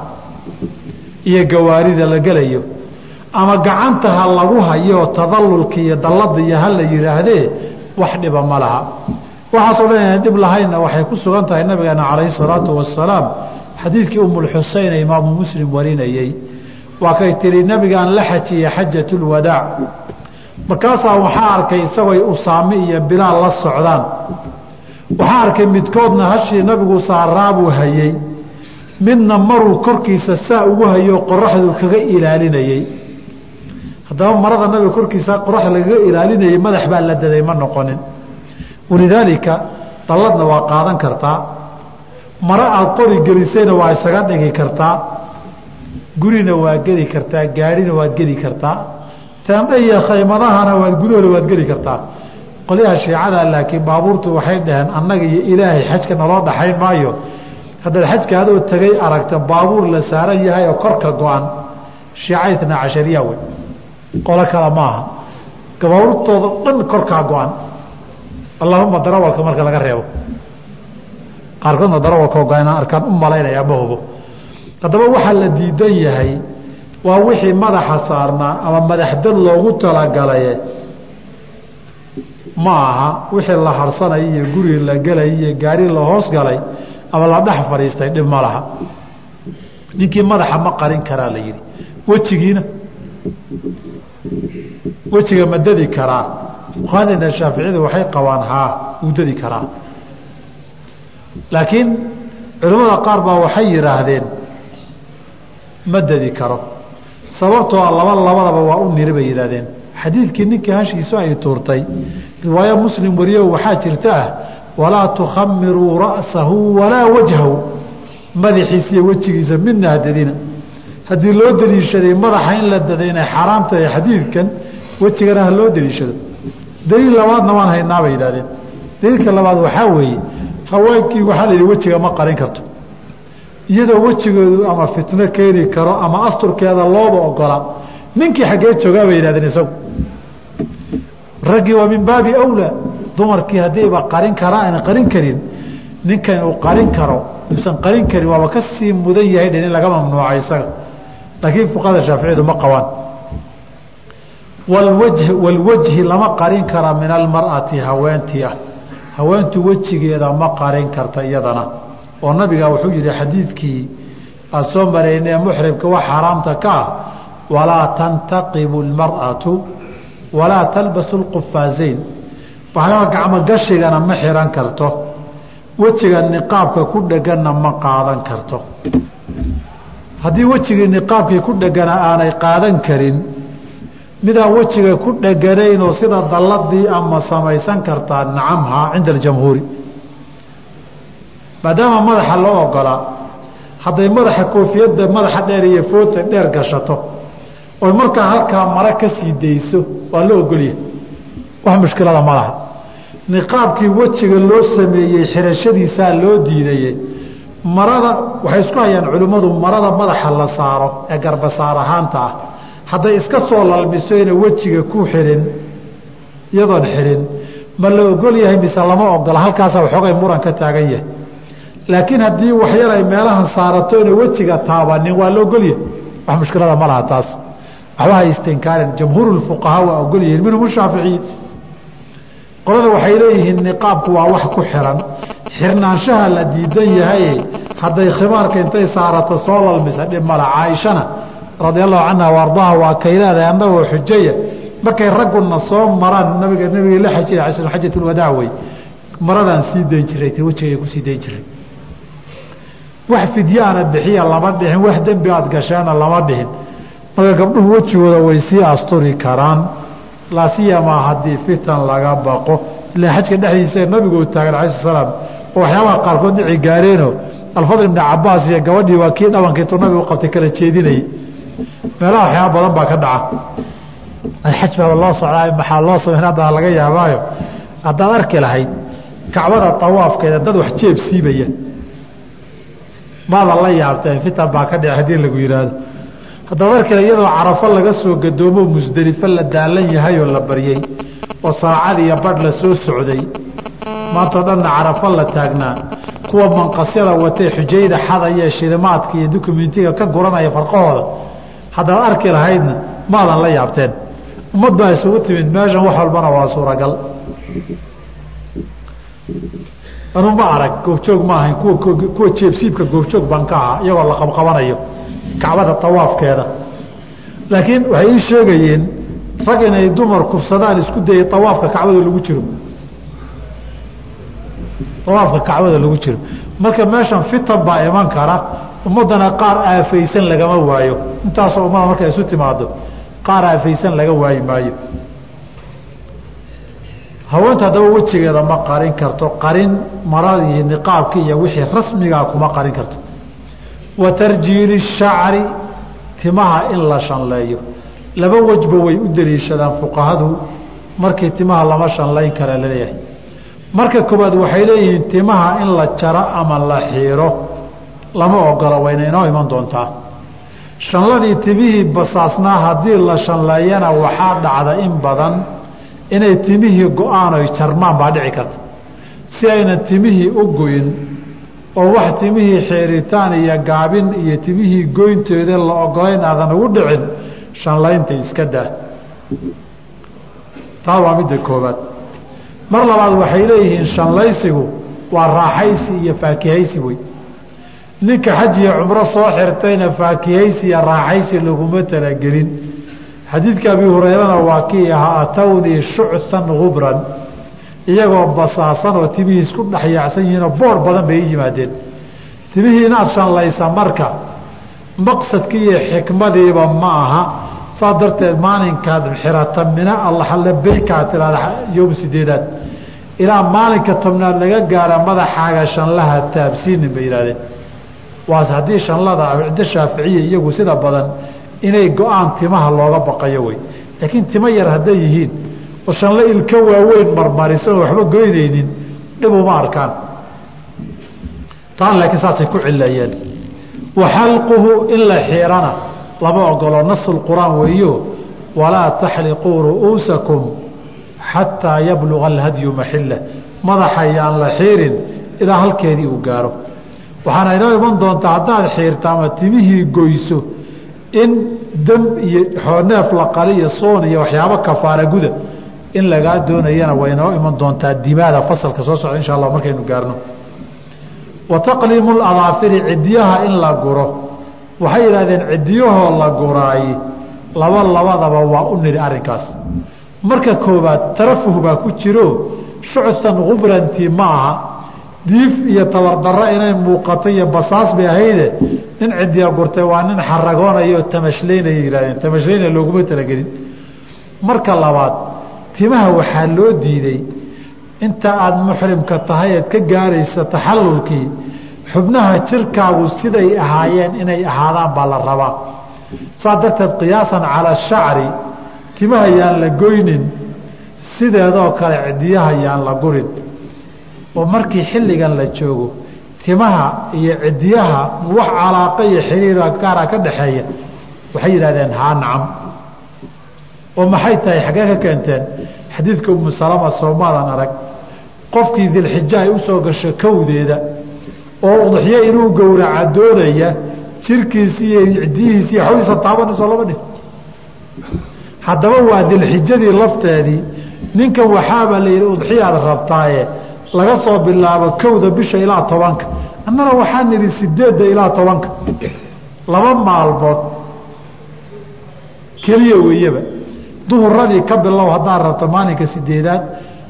iyo gawaarida la gelayo ama gacanta ha lagu hayo tadallulka iyo dallada iyo ha la yidhaahdee wax dhiba ma laha. Waxaasoo dhan inaan dhib lahaynna waxay ku sugan tahay nabigeena calayhi salaatu wasalaam xadiidkii umulxuseyn ee imaamu muslim warinayey waa kay tihi nabigaan la xajiyey xajatulwadaac markaasaa waxaa arkay isagooy usaame iyo bilaal la socdaan. Waxaa arkay midkoodna hashii nabigu saaraabuu hayey midna maruu korkiisa saa ugu hayo qoraxdu kaga ilaalinayey haddaba marada nabiga korkiisa qoraxda lagaga ilaalinayay madax baa la daday ma noqonin. Walidaalika dalladna waa qaadan kartaa. Maro aada qori gelisayna waa isaga dhigi kartaa. Gurina waa geli kartaa gaadhina waad geli kartaa. Teendha iyo khaymadahana waad gudahooda waad geli kartaa. Qolyaha shiicada laakiin baabuurtu waxay dhaheen annaga iyo ilaahay xajka naloo dhaxayn maayo. Haddaad xajka adoo tegay aragta baabuur la saaran yahay oo korka go-an. Shiica itna cashariya wey qolo kale maaha. Baabuurtooda dhan korkaa go-an. Allahuma darawalka marka laga reebo. Qaarkoodna darawalkoo go-an arkaan u malaynaya ma hubo. Haddaba waxaa la diidan yahay waa wixii madaxa saarnaa ama madaxdad loogu talagalaye. Ma aha wixii la harsanay iyo guri la gelay iyo gaari la hoos galay ama la dhex fadhiistay dhib ma laha. Ninkii madaxa ma qarin karaa la yidhi. Wejigiina wejiga ma dadi karaa fuqahadeena shaaficiyadu waxay qabaan haa wuu dadi karaa laakiin culimmada qaar baa waxay yidhaahdeen ma dadi karo. Sababtoo a laba labadaba waa u niri bay yidhahdeen xadiidkii ninkii hashiisu ay tuurtay riwaayo muslim wariyo waxaa jirta ah walaa tukhamiruu ra'sahu walaa wajhahu. Madaxiisa iyo wejigiisa midna hadadina haddii loo daliishaday madaxa in la daday inay xaaraam tahay xadiidkan wejigana ha loo daliishado daliil labaadna waan haynaa bay yidhahdeen daliilka labaad waxaa weeye haweenkii waxaa la yidhi wejiga ma qarin karto. Iyadoo wejigoodu ama fitno keeni karo ama asturkeeda looba ogola ninkii xaggee joogaa bay yidhahdeen isagu. Raggii waa min baabi awlaa dumarkii haddiiba qarin karaa aan qarin karin ninkan uu qarin karo uusan qarin karin waaba ka sii mudan yahay dhen in laga mamnuuca isaga laakiin fuqahada shaaficiyadu ma qabaan. Walwajhi lama qarin kara min almar'ati haweentii ah. Haweentu wejigeeda ma qarin karta iyadana. Oo nabiga wuxuu yihi xadiidkii aan soo maraynee muxrimka wax xaaraamta ka ah walaa tantaqibu lmar'atu walaa talbasu lqufaazayn waxyaaba gacmo gashigana ma xihan karto. Wejiga niqaabka ku dheganna ma qaadan karto haddii wejigii niqaabkii ku dhegana aanay qaadan karin midaan wejiga ku dheganaynoo sida dalladii ama samaysan kartaa nacamha cinda aljamhuuri. Maadaama madaxa loo ogolaa hadday madaxa koofiyadda madaxa dheer iyo foota dheer gashato oy markaa halkaa mare ka sii dayso waa loo ogolyahay. Wax mushkilada ma laha. Niqaabkii wejiga loo sameeyey xirashadiisaa loo diidayey marada waxay isku hayaan culimmadu marada madaxa la saaro ee garbasaar ahaanta ah. Hadday iska soo lalmiso ina wejiga ku xirin iyadoon xirin ma la ogol yahay mise lama ogola halkaasa waxoogay muran ka taagan yahay. Laakiin haddii waxyar ay meelahan saarato ina wejiga taabanin waa la ogolyahay wax mushkilada ma laha taas. Waxba istinkaarin. Jamhuurulfuqahaa waa ogol yihiin. Minhum shaaficiyi qolada waxay leeyihiin niqaabku waa wax ku xiran. Xirnaanshaha la diidan yahaye hadday khimaarka intay saarato soo lalmisa dhib mala caaishana radia allahu canha ardaha waa kay annagoo xujaya. Markay ragguna soo maraan nabiga nabiga la xajira a xajatulwadaac wey. Maradaan sii dayn jiray t wejigay ku sii dayn jiray. Wax fidyaana bixiya lama dhihin wax dembi aad gasheena lama dhihin. Marka gabdhuhu wejigooda way sii asturi karaan laasiyamaa haddii fitan laga baqo. Ilaa xajka dhexdiisa nabiguu taagan ala salaam oo waxyaabaha qaarkood dhici gaareeno alfadl ibni cabaas iyo gabadhii waa kii dhabankiitu nabigu qabtay kala jeedinayay. Meelaha waxyaaba badan baa ka dhaca. Xaj baa loo socdaa maxaa loo samayn haddana laga yaabaayo. Haddaad arki lahayd kacbada awaafkeeda dad wax jeeb siibaya. Maada la yaabteen fitan baa ka dhici haddii lagu yidhaahdo haddaad arkila iyadoo carafo laga soo gadoomo musdelifo la daalan yahay oo la baryey oo saacad iyo badh la soo socday maantao dhanna carafo la taagnaa. Kuwa manqasyada watee xujayda xadaya shilimaadka iyo dukumentiga ka guranaya farqahooda haddaad arki lahaydna maadan la yaabteen. Ummad baa isugu timid meeshan wax walbana waa suuragal. Anu ma arag goobjoog ma ahayn kuwa kuwa jeebsiibka goobjoog baan ka ahaa iyagoo la qabqabanayo kacbada awaafkeeda laakiin waxay ii sheegayeen rag inay dumar kufsadaan isku dayay awaafka kacbada lagu jiro. Awaafka kacbada lagu jiro. Marka meeshan fitan baa iman kara ummadana qaar aafaysan lagama waayo. Intaasoo ummada markay isu timaado qaar aafaysan laga waayi maayo. Haweenta haddaba wejigeeda ma qarin karto qarin maradii niqaabki iyo wixii rasmigaa kuma qarin karto wa tarjiili shacri timaha in la shanleeyo. Laba wejba way u daliishadaan fuqahadu markii timaha lama shanlayn kara la leeyahay marka koobaad waxay leeyihiin timaha in la jaro ama la xiiro. Lama ogola wayna inoo iman doontaa. Shanladii timihii basaasnaa haddii la shanleeyana waxaa dhacda in badan inay timihii go'aan oy jarmaan baa dhici karta. Si aynan timihii u goyn oo wax timihii xeeritaan iyo gaabin iyo timihii goynteeda la ogolayn aadan ugu dhicin shanlaynta iska daa. Taa waa midda koobaad mar labaad waxay leeyihiin shanlaysigu waa raaxaysi iyo faakihaysi wey ninka xaj iyo cumro soo xirtayna faakihaysi iyo raaxaysi laguma talagelin. Xadiidka abi hurayrana waa kii ahaa atawnii shucsan gubran iyagoo basaasan oo timihii isku dhexyaacsan yihiinoo boor badan bay yimaadeen. Timihii inaad shanlaysa marka maqsadkii iyo xikmadiiba ma aha. Saa darteed maalinkaad xirata mina allahalabeykaa tiraada yowm sideedaad. Ilaa maalinka tobnaad laga gaara madaxaaga shanlaha taabsiinin bay yihahdeen waase haddii shanlada ciddo shaaficiya iyagu sida badan inay go'aan timaha looga baqayo wey laakiin timo yar hadday yihiin oo shanle ilka waaweyn marmarisan waxba goynaynin dhib uma arkaan. Taan laakiin saasay ku cileeyeen wa xalquhu in la xiirana lama ogolo nasu qur'aan weeyo walaa taxliquu ru'uusakum xataa yabluga alhadyu maxila madaxa yaan la xiirin ilaa halkeedii uu gaaro. Waxaana inoo iman doontaa haddaad xiirta ama timihii goyso in dam iyo neef la qali iyo soon iyo waxyaabo kafaara guda in lagaa doonayana way noo iman doontaa dimaada fasalka soo socda insha allah markaynu gaarno. Wa taqliimu ladaafiri cidiyaha in la guro. Waxay yidhahdeen cidiyahoo la guraay laba labadaba waa u nidhi arrinkaas. Marka koowaad tarafuh baa ku jiro shucsan khubranti ma aha. Diif iyo tabardarro inay muuqato iyo basaas bay ahayde. Nin cidiya gurtay waa nin xaragoonaya oo tamashlaynaya yihahdeen tamashlaynaya looguma talagelin. Marka labaad timaha waxaa loo diiday inta aada muxrimka tahay eed ka gaaraysa taxallulkii xubnaha jirkaagu siday ahaayeen inay ahaadaan baa la rabaa. Saa darteed qiyaasan cala shacri timaha yaan la goynin sideedoo kale cidiyaha yaan la gurin. Oo markii xilligan la joogo timaha iyo cidiyaha wax calaaqa iyo xiriira gaara ka dhaxeeya waxay yidhahdeen haa nacam oo maxay tahay xaggee ka keenteen? Xadiidka umu salama soomaadan arag qofkii dilxija ay u soo gasho kowdeeda oo udxiyo inuu gowraca doonaya jirkiisi iyo cidiyihiisi iyo xawdiisa taabanayso laba nin haddaba waa dilxijadii lafteedii ninkan waxaaba la yidhi udxiyaad rabtaaye laga soo bilaabo kowda bisha ilaa tobanka. Annana waxaa nidhi sideedda ilaa tobanka. Laba maalmood keliya weeyaba duhuradii ka bilow haddaad rabto maalinka sideedaad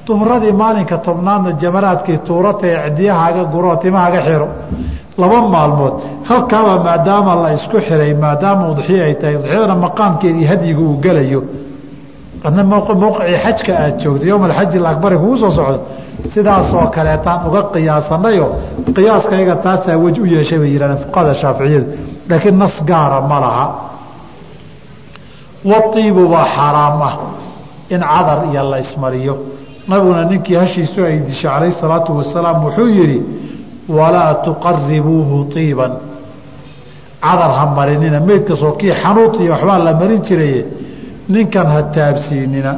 duhuradii maalinka tobnaadna jamaraadkii tuurata ee cidiyahaaga guroo timahaaga xiro. Laba maalmood halkaaba maadaama la isku xiray maadaama udxiya ay tahay udxiyadana maqaamkeedii hadyiga uu gelayo. Adna mowqicii xajka aad joogto yowma alxaji kugu soo socdo. Sidaasoo kaleetaan uga qiyaasanayo qiyaaskayga taasaa wej u yeeshay bay yihahdeen fuqahada shaaficiyadu. Laakiin nas gaara ma laha waiibu baa xaaraam ah in cadar iyo la ismariyo. Nabiguna ninkii hashiisu ay dishay calayh salaatu wasalaam wuxuu yidhi walaa tuqaribuuhu iiban cadar ha marinina meydkasoo kii xanuud iyo waxbaa la marin jiraye ninkan ha taabsiinina.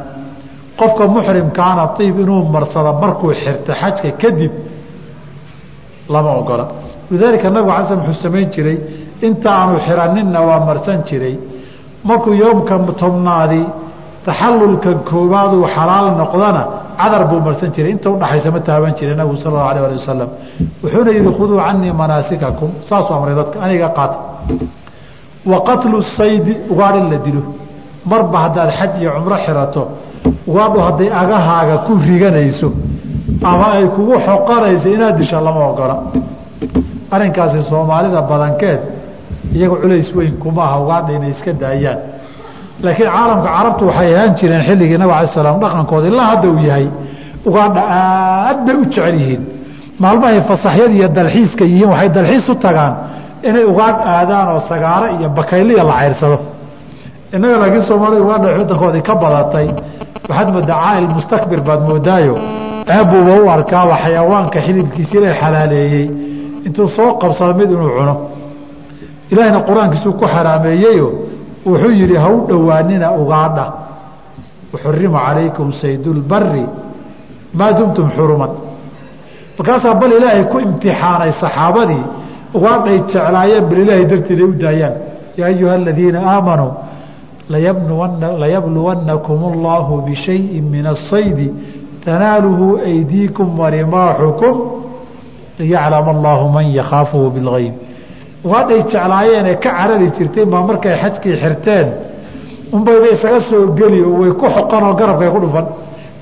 Qofka muxrimkaana iib inuu marsado markuu xirta xajka kadib lama ogola. Lidaalika nabigu ala wuxuu samayn jiray inta aanu xiraninna waa marsan jiray markuu yoomka tobnaadi taxalulka koobaaduu xalaal noqdana cadar buu marsan jiray. Inta udhaxaysa ma taaban jiray nabigu sal allau alah ali wasalam wuxuuna yihi khuduu canii manaasikakum. Saasuu amray dadka aniga qaata. Wa qatlu saydi ugaadh in la dilo. Marba haddaad xaj iyo cumro xirato ugaadhu hadday agahaaga ku riganayso ama ay kugu xoqanayso inaad disha lama ogola arrinkaasi soomaalida badankeed iyaga culays weyn kuma aha ugaadha inay iska daayaan. Laakiin caalamka carabtu waxay ahaan jireen xilligii nabig alay slam dhaqankooda ilaa hadda uu yahay ugaadha aad bay u jecel yihiin. Maalmahay fasaxyada iyo dalxiiska yihiin waxay dalxiis u tagaan inay ugaadh aadaan oo sagaaro iyo bakayliya la ceyrsado innaga laakiin soomaalida ugaadha wadankoodii ka badatay waxaad moodaa mustakbir baad moodaayo. Ceebbuuba u arkaaba xayawaanka xilibkiisi la xalaaleeyey. Intuu soo qabsado mid inuu cuno ilaahayna qur'aankiisuu ku xaraameeyeyo wuxuu yidhi ha u dhowaanina ugaadha uxurimu calaykum saydulbari maa dumtum xuruman markaasaa bal ilaahay ku imtixaanay saxaabadii ugaadhay jeclaayeen bal ilaahay dartiid ay u daayaan yaa ayuha aladiina aamanuu layabluwannakum اllaahu bishayi min asaydi tanaaluhu aydiikum warimaaxukum liyaclama allaahu man yakhaafuhu bilgayb ugaadhay jeclaayeenee ka carari jirteen baa markay xajkii xirteen unbayba isaga soo geli oo way ku xoqan oo garabkay ku dhufan.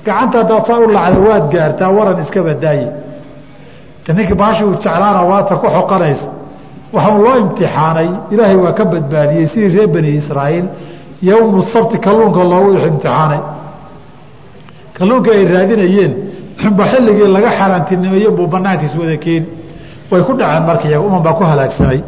Gacanta dootaa u lacda waad gaartaa waran iska badaaye ninkii baashi uu jeclaana waata ku xoqanaysa. Waxaa loo imtixaanay ilaahay waa ka badbaadiyey sidii reer bani israa'iil yowmu sabti kalluunka loogu imtixaanay. Kalluunkii ay raadinayeen ba xilligii laga xaaraantinimeeye buu banaankiis wada keeni way ku dhaceen marka iyaga uman baa ku halaagsamay.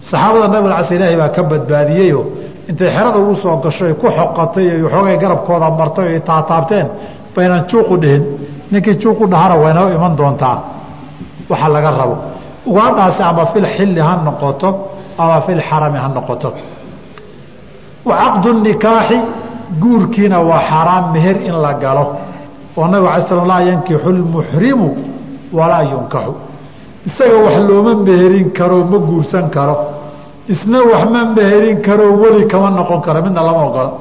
Saxaabada nabig cas ilaahay baa ka badbaadiyeyo. Intay xerada ugu soo gasho ay ku xoqatay waxoogay garabkooda martay o taataabteen baynan juuqu dhihin. Ninkii juuqu dhahana waynoo iman doontaa. Waxa laga rabo. Ugaadhaasi ama fil xilli ha noqoto ama fil xarami ha noqoto. Caqdu guurkiina waa xaaraam meher in la galo. Oo nabig ala slam laa yankixu lmuxrimu walaa yunkaxu isaga wax looma meherin karo ma guursan karo. Isna wax ma meherin karo weli kama noqon karo midna lama ogola.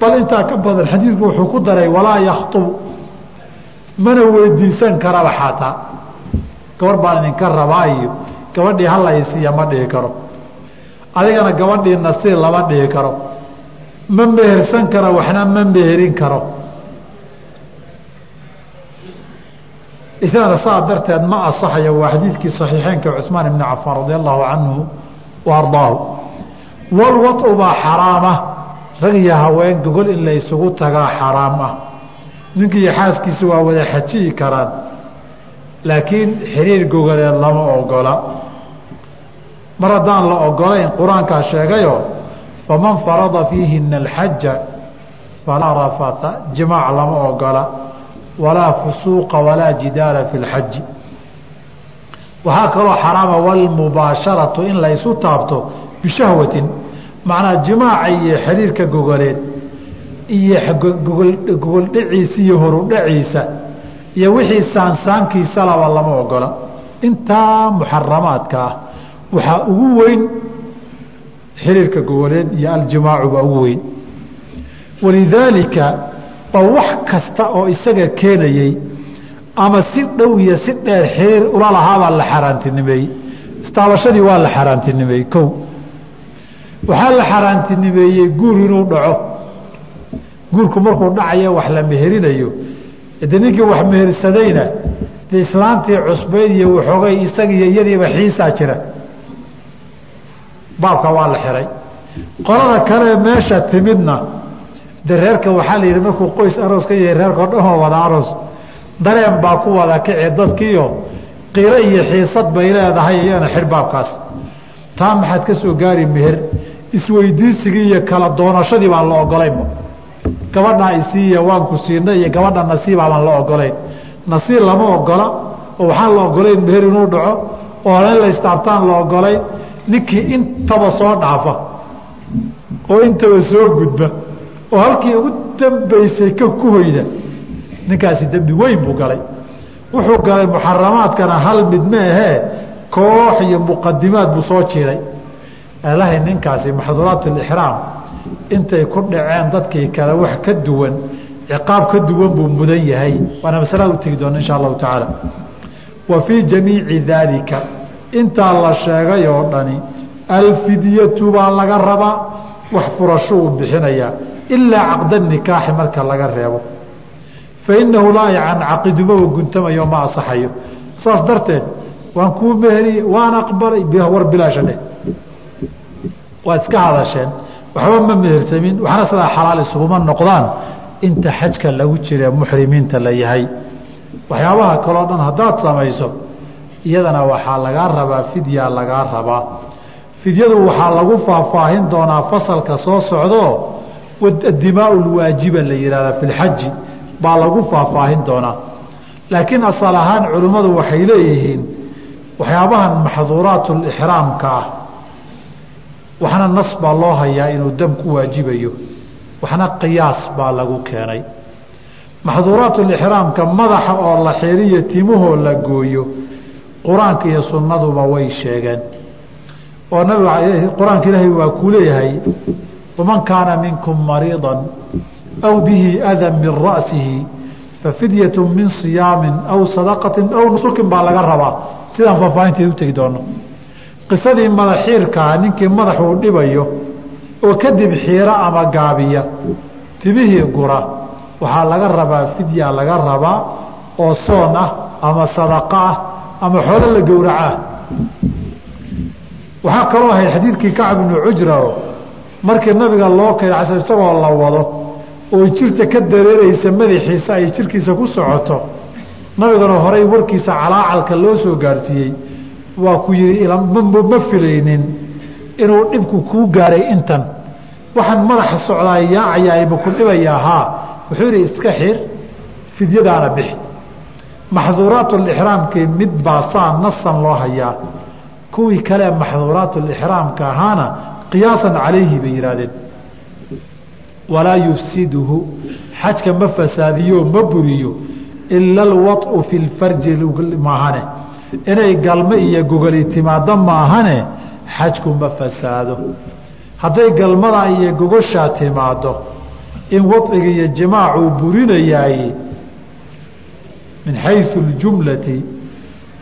Bal intaa ka badan xadiidku wuxuu ku daray walaa yakhطub mana weydiisan karaba xataa. Gabar baan idinka rabaa iyo gabadhii halaysiiya ma dhihi karo. Adigana gabadhii nasiir lama dhihi karo. Ma mehersan karo waxna ma meherin karo isagana saa darteed ma asaxayo waa xadiidkii saxiixeynka cusmaan ibni cafaan radi allahu canhu wa ardaahu. Baa xaraama rag iyo haween gogol in laisugu tagaa xaraam ah. Ninkii xaaskiisa waa wada xajiyi karaan laakiin xiriir gogoleed lama ogola. Mar haddaan la ogolayn qur'aankaa sheegayo faman farada fiihina alxaja falaa rafata jimaac lama ogola walaa fusuuqa walaa jidaala fi lxaji waxaa kaloo xaraama walmubaasharatu in la ysu taabto bishahwatin macnaa jimaaca iyo xiriirka gogoleed iyo gogol dhiciisa iyo horudhaciisa iyo wixii saansaankiisa laba lama ogola intaa muxaramaadka ah waxaa ugu weyn xiriirka gogoleed iyo aljimaacu baa ugu weyn. Walidaalika ba wax kasta oo isaga keenayey ama si dhow iyo si dheer xiriir ula lahaabaa la xaaraantinimeeyey. Istaabashadii waa la xaaraantinimeeyey kow. Waxaa la xaaraantinimeeyey guur inuu dhaco. Guurku markuu dhacayo wax la meherinayo. De ninkii wax mehersadayna de islaantii cusbayd iyo waxoogay isagiiyo iyadiiba xiisaa jira. Baabka waa la xiray. Qolada kale meesha timidna de reerka waxaa la yidhi markuu qoys aroos ka yahay reerkao dhanoo wada aroos. Dareen baa ku wada kici dadkiio qiro iyo xiisad bay leedahay iyana xidh baabkaas. Taa maxaad ka soo gaari meher isweydiisigii iyo kala doonashadii baan la ogolaynba gabadhaa isiiya waanku siinay iyo gabadha nasiibaa baan la ogolayn nasiib lama ogola oo waxaan la ogolayn meher inuu dhaco oo in la la ogolayn ninkii intaba soo dhaafa oo intaba soo gudba oo halkii ugu dambaysay ka ku hoyda ninkaasi dembi weyn buu galay. Wuxuu galay muxaramaadkana hal mid maahee koox iyo muqadimaad buu soo jiiday alahay ninkaasi maxduuraat lixraam intay ku dhaceen dadkii kale wax ka duwan ciqaab ka duwan buu mudan yahay. Waana masalada u tegi doona insha allahu tacaala. Wa fii jamiici daalika intaa la sheegay oo dhani alfidyatu baa laga rabaa wax furasho uu bixinayaa ilaa caqda nikaaxi marka laga reebo. Fainahu laa yancaqidumaba guntamayo ma asaxayo saas darteed waan kuu meheriye waan aqbalay war bilaasha dheh waad iska hadasheen. Waxba ma mehersamin waxna sidaa xalaal isuguma noqdaan. Inta xajka lagu jira muxrimiinta la yahay. Waxyaabaha kaleo dhan haddaad samayso iyadana waxaa lagaa rabaa fidya lagaa rabaa. Fidyadu waxaa lagu faahfaahin doonaa fasalka soo socdo adimaa lwaajiba la yihahda fi lxaji baa lagu faahfaahin doonaa. Laakiin asal ahaan culimmadu waxay leeyihiin waxyaabahan maxduuraat lixraamka ah. Waxna nas baa loo hayaa inuu dam ku waajibayo. Waxna qiyaas baa lagu keenay. Maxduuraat lixraamka madaxa oo la xiriyo timahoo la gooyo qur'aanka iyo sunnaduba way sheegeen. Oo nabiga qur'aanka ilaahay waa kuu leeyahay waman kaana minkum mariiضa aw bihi adan min ra'sihi fafidyaة min صiyaamin aw sadaqati aw nusukin baa laga rabaa sidaan faahfaahinteed utegi doono qisadii madax xiirkaa ninkii madaxuu dhibayo oo kadib xiira ama gaabiya timihii gura waxaa laga rabaa fidya laga rabaa oo soon ah ama sadaqa ah ama xoolo la gowracah waxaa kaloo ahayd xadiidkii kacb ibnu cujra markii nabiga loo keenay casal isagoo la wado oo jirta ka dareereysa madaxiisa ay jirkiisa ku socoto nabigana horay warkiisa calaacalka loo soo gaarsiiyey waa ku yihi ma filaynin inuu dhibku kuu gaaray intan. Waxaan madaxa socdaa yaacayaa ma ku dhibayaa haa wuxuu yihi iska xir fidyadaana bixi. Maxduuraatulixraamkii mid baa saa nasan loo hayaa. Kuwii kale maxduuraatulixraamka ahaana qiyaasan calayhi bay yihaahdeen walaa yufsiduhu xajka ma fasaadiyo ma buriyo ila alwaطu fi lfarji maahane. Inay galme iyo gogoli timaado maahane xajku ma fasaado. Hadday galmada iyo gogoshaa timaado in wadciga iyo jimaacuu burinayaay min xayu اljumlati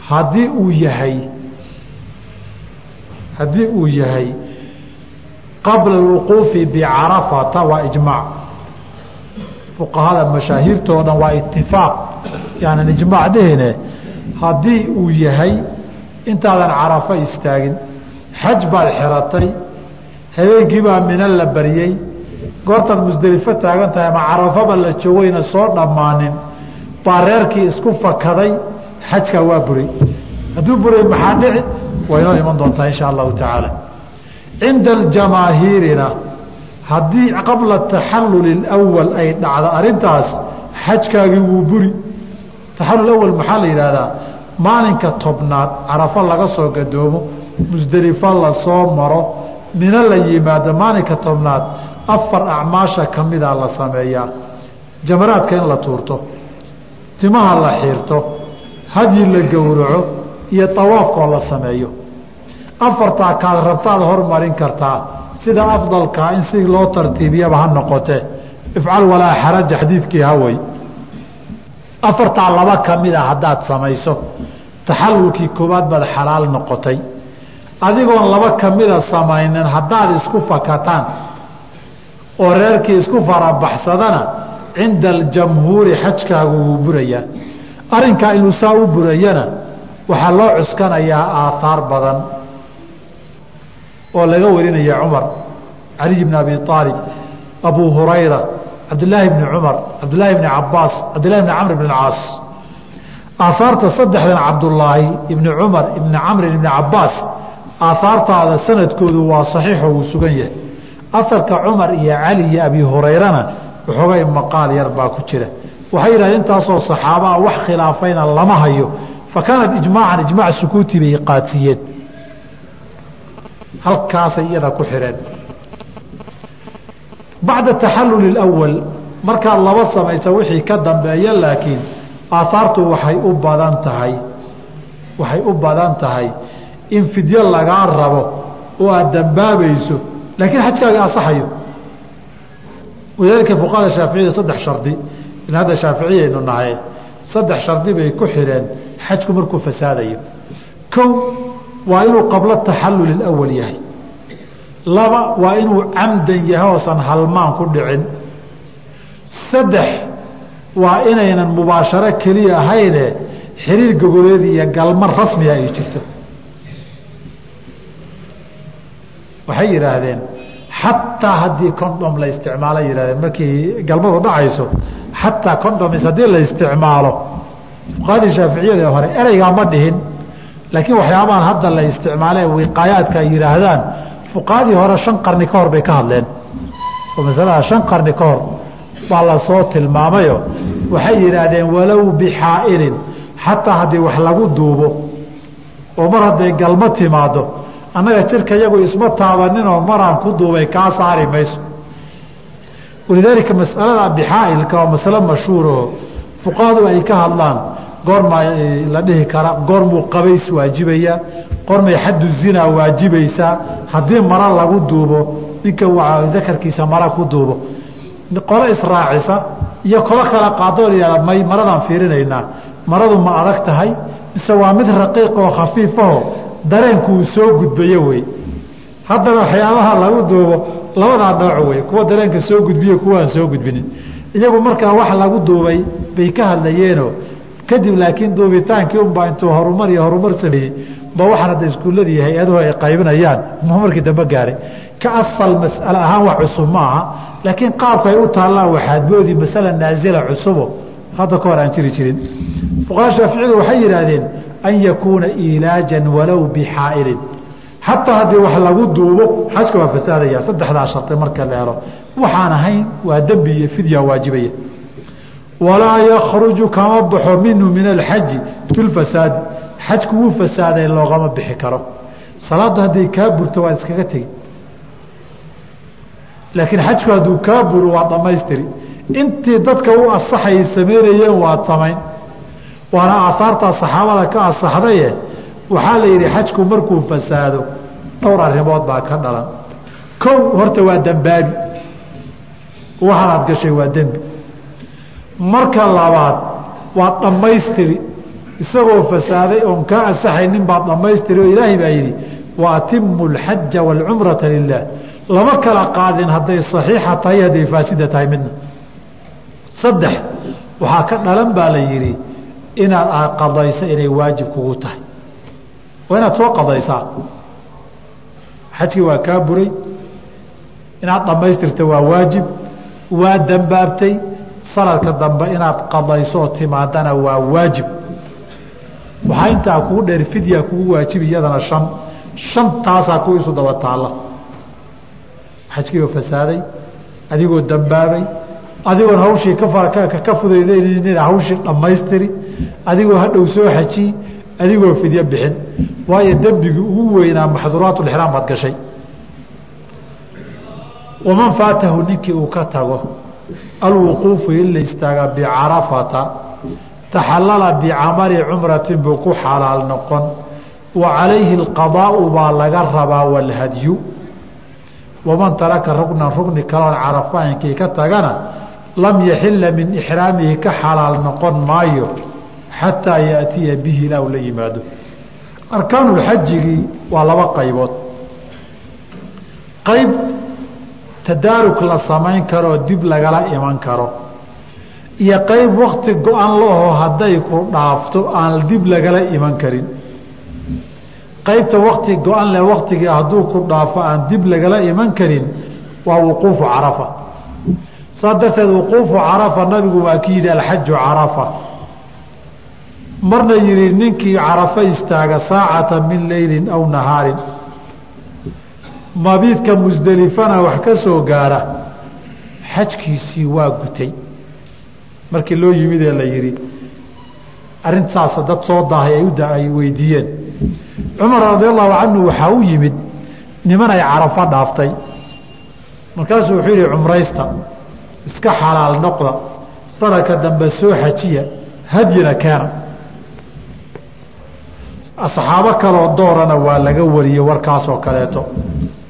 haddii uu yahay haddii uu yahay qabla اlwuquufi bicarafata waa ijmaac. Fuqahada mashaahiirtoo dhan waa itifaaq yaanan ijmaac dhehine haddii uu yahay intaadan carafo istaagin xaj baad xiratay habeenkii baa mina la baryey goortaad musdelifo taagan tahay ama carafaba la joogayna soo dhammaanin baa reerkii isku fakaday xajkaa waa buray. Hadduu buray maxaa dhici? Waa inoo iman doontaa insha allahu tacaala cinda aljamaahiirina haddii qabla taxalluli اlawal ay dhacdo arrintaas xajkaagii wuu buri taxallul awal maxaa la yidhaahdaa maalinka tobnaad carafo laga soo gadoomo musdelifo la soo maro mino la yimaado maalinka tobnaad afar acmaasha ka mida la sameeyaa jamaraadka in la tuurto timaha la xiirto hadyi la gowraco iyo tawaafkoo la sameeyo afartaa kaad rabtaad hormarin kartaa. Sida afdalkaa in si loo tartiibiyaba ha noqote. Ifcal walaa xaraja xadiidkii hawey afartaa laba ka mida haddaad samayso. Taxallulkii koowaad baad xalaal noqotay. Adigoon laba ka mida samaynin haddaad isku fakataan oo reerkii isku farabaxsadana cinda aljamhuuri xajkaagu wuu burayaa arrinkaa inuu saa u burayana waxaa loo cuskanayaa aaahaar badan oo laga warinaya cumar caliy bn abi aalib abu hurayra cabdilaahi bni cumar cabdilaahi bni cabaas cabdillahi bni camr bn caas aahaarta saddexdan cabdulaahi ibni cumar ibni camrin ibni cabaas aahaartaada sanadkoodu waa saxiixo wuu sugan yahay. Afarka cumar iyo cali iyo abi hurayrana waxoogay maqaal yar baa ku jira. Waxay yidhahdeen intaasoo saxaabaa wax khilaafayna lama hayo. Fa kaanat ijmaacan ijmaac sukuuti bay qaadsiiyeen halkaasay iyada ku xidheen bacda taxalluli اlawal markaad laba samaysa wixii ka dambeeya laakiin aahaartu waxay u badan tahay waxay u badan tahay in fidyo lagaa rabo oo aad dambaabayso laakiin xajkaaga asaxayo walidaalika fuqahada shaaficiyada saddex shardi in hadda shaaficiyaynu nahay saddex shardi bay ku xidheen xajku markuu fasaadayo. Kow waa inuu qablo taxallul اawal yahay. Laba waa inuu camdan yahay oosan halmaan ku dhicin. Saddex waa inaynan mubaasharo keliya ahayne xiriir gogoleed iyo galma rasmiga ay jirto. Waxay yidhaahdeen xataa haddii condom la isticmaalo yihahdeen markii galmadu dhacayso xataa condoms haddii la isticmaalo. Fuqahadii shaaficiyada hore ereygaa ma dhihin laakiin waxyaabahan hadda la isticmaalee wiqaayaadka ay yidhaahdaan fuqahadii hore shan qarni ka hor bay ka hadleen. Oo masalada shan qarni ka hor baa la soo tilmaamayo. Waxay yidhaahdeen walow bixaa'ilin xataa haddii wax lagu duubo. Oo mar hadday galmo timaado annaga jirka yagu isma taabaninoo maraan ku duubay kaa saari mayso. Walidaalika masalada bixaa'ilka waa masalo mashhuuraho fuqahadu ay ka hadlaan goormaa la dhihi kara goormuu qabays waajibayaa goormay xaddu zinaa waajibaysaa haddii mara lagu duubo ninka dakarkiisa mara ku duubo. Qolo israacisa iyo kolo kala qaadoo layihahda may maradaan fiirinaynaa maradu ma adag tahay mise waa mid raqiiq oo khafiifaho dareenku uu soo gudbayo wey. Haddana waxyaabaha lagu duubo labadaa nooc wey kuwa dareenka soo gudbiyo kuwaan soo gudbinin. Iyagu markaa wax lagu duubay bay ka hadlayeeno kadib laakiin duubitaankii unbaa intuu horumar iyo horumar sameeyey ba waxaan hadda iskuulladii hay'aduhu ay qaybinayaan. Mu markii dambe gaaray ka asal mas'ale ahaan wax cusub ma aha laakiin qaabka ay u taallaan waxaad moodi masala naasila cusubo hadda ka hor aan jiri jirin. Fuqaha shaaficiyadu waxay yidhaahdeen an yakuuna ilaajan walow bixaa'ilin. Xataa haddii wax lagu duubo xajka waa fasaadaya saddexdaa sharti marka la helo. Waxaan ahayn waa dembi iyo fidya waajibaya walaa yakruju kama baxo minhu min alxaji bilfasaadi xajku wuu fasaaday loogama bixi karo. Salaaddu hadday kaa burto waad iskaga tegi. Laakiin xajku hadduu kaa buro waa dhammaystiri. Intii dadka u asaxayay samaynayeen waad samayn. Waana aahaartaa saxaabada ka asaxdaye waxaa la yidhi xajku markuu fasaado dhowr arrimood baa ka dhalan. Kow horta waa dembaabi waxaanaad gashay waa dembi marka labaad waad dhammaystiri. Isagoo fasaaday oon kaa ansaxaynin baad dhammaystiri oo ilaahay baa yidhi wa atimu alxaja waalcumrata lilah lama kala qaadin hadday saxiixa tahay hadday faasida tahay midna. Saddex waxaa ka dhalan baa la yidhi inaad aad qadayso inay waajib kugu tahay. Waa inaad soo qadaysaa. Xajkii waa kaa buray. Inaad dhammaystirta waa waajib. Waa dambaabtay sanadka dambe inaad qadayso oo timaadana waa waajib. Waxaa intaa kugu dheer fidya kugu waajibi iyadana shan. Shantaasaa isu daba taalla. Xajkiioo fasaaday adigoo dambaabay adigoon hawshii ka fudaydaynin hawshii dhammaystiri adigoo hadhow soo xajiyi adigoo fidyo bixin. Waayo dembigii ugu weynaa maxduuraatulixraam baad gashay. Waman faatahu ninkii uu ka tago alwuquufu in la istaaga bicarafata taxallala bicamali cumratin buu ku xalaal noqon. Wa calayhi alqadaau baa laga rabaa walhadyu. Waman taraka rugnan rugni kaloon carafaayinkii ka tagana lam yaxila min ixraamihi ka xalaal noqon maayo xataa yaatiya bihi ilaa uu la yimaado. Arkaanuxajigii waa laba qaybood. Qayb tadaarug la samayn karoo dib lagala iman karo. Iyo qayb wakti go-an laho hadday ku dhaafto aan dib lagala iman karin. Qaybta wakti go-an leh waktigii hadduu ku dhaafo aan dib lagala iman karin waa wuquufu carafa. Saa darteed wuquufu carafa nabigu waa ki yidhi alxaju carafa. Marna yihi ninkii carafo istaaga saacata min leylin aw nahaarin mabiidka musdelifana wax ka soo gaara xajkiisii waa gutay. Markii loo yimid ee la yidhi arrintaas dad soo daahay ay weydiiyeen. Cumar radi allahu canhu waxaa u yimid niman ay carafo dhaaftay. Markaasuu wuxuu yihi cumraysta iska xalaal noqda sanadka dambe soo xajiya hadyina keena. Asxaabo kaloo doorana waa laga wariyey warkaasoo kaleeto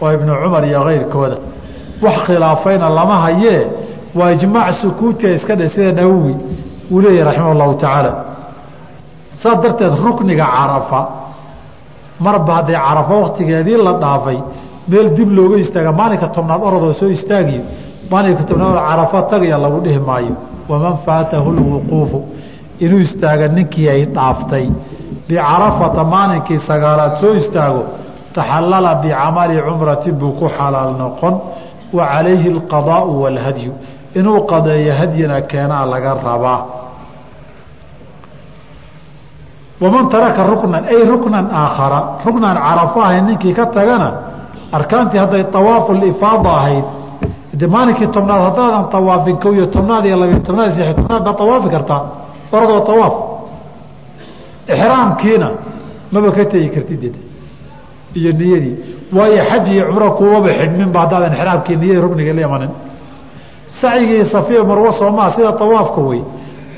oo ibnu cumar iyo kayrkooda wax khilaafayna lama hayee waa ijmaac sukuutiga iska dhe sida nawowi uu leeyahy raximah allahu tacaala. Saas darteed rukniga carafa marba hadday carafo waktigeedii la dhaafay meel dib looga istaaga maalinka tobnaad orodoo soo istaagiyo maalinka tobnaad carafo tagaya lagu dhihi maayo. Waman faatahu lwuquufu inuu istaaga ninkii ay dhaaftay. Bicarafata maalinkii sagaalaad soo istaago taxallala bicamali cumratin buu ku xalaal noqon wa calayhi alqadaau waalhadyu inuu qadeeyo hadyina keenaa laga rabaa waman taraka ruknan ay ruknan aakhara ruknan carafo ahayd ninkii ka tagana arkaantii hadday awaafu lifaada ahayd de maalinkii tobnaad haddaadan awaafin ko iyo tobnaad iyo labiyo tobnaad iyo six tobnaad baad awaafi kartaa oradoo awaaf ixraamkiina maba ka tegi kartid iyo niyadii waayo xaj iyo cumro kuwaba xidhminba haddaadan ixraamkii niyadii rukniga la imanin. Sacyigii safiya marwo soomaa sida awaafka wey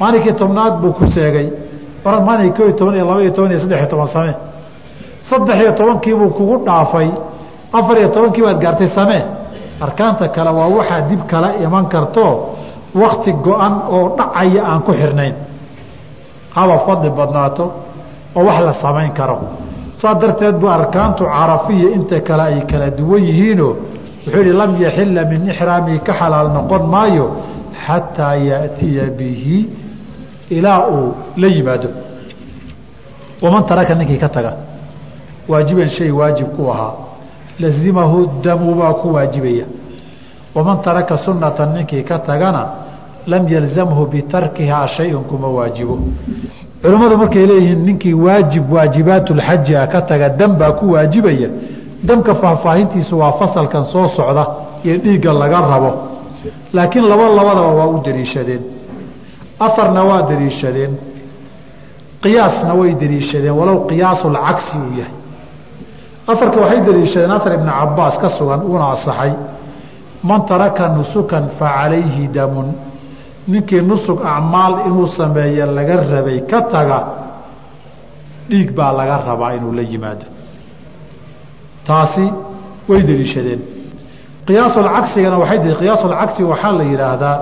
maalinkii tobnaad buu ku seegay orad maalin ko iyo toban iyo laba iyo toban iyo saddex iyo toban same saddex iyo tobankiibuu kugu dhaafay. Afar iyo tobankii baad gaartay samee. Arkaanta kale waa waxaa dib kala iman karto wakti go-an oo dhacaya aan ku xirnayn. Haba fadli badnaato oo wax la samayn karo saa darteed bu arkaantu carafiya inta kale ay kala duwan yihiinoo wuxuu yihi lam yaxila min ixraamihi ka xalaal noqon maayo xataa yaatiya bihi ilaa uu la yimaado. Waman taraka ninkii ka taga waajiban shay waajib ku ahaa lazimahu damu baa ku waajibaya. Waman taraka sunatan ninkii ka tagana lam yalzamhu bitarkihaa shayun kuma waajibo culimmadu markay leeyihiin ninkii waajib waajibaatulxaji a ka taga dam baa ku waajibaya. Damka faahfaahintiisu waa fasalkan soo socda iyo dhiigga laga rabo. Laakiin laba labadaba waa u dariishadeen. Afarna waa dariishadeen. Qiyaasna way dariishadeen walow qiyaasulcagsi uu yahay. Afarka waxay dariishadeen afar ibni cabaas ka sugan uuna asaxay man taraka nusukan fa calayhi damun ninkii nusug acmaal inuu sameeye laga rabay ka taga dhiig baa laga rabaa inuu la yimaado. Taasi way deliishadeen. Qiyaasulcagsigana waxay tii qiyaasulcagsi waxaa la yidhaahdaa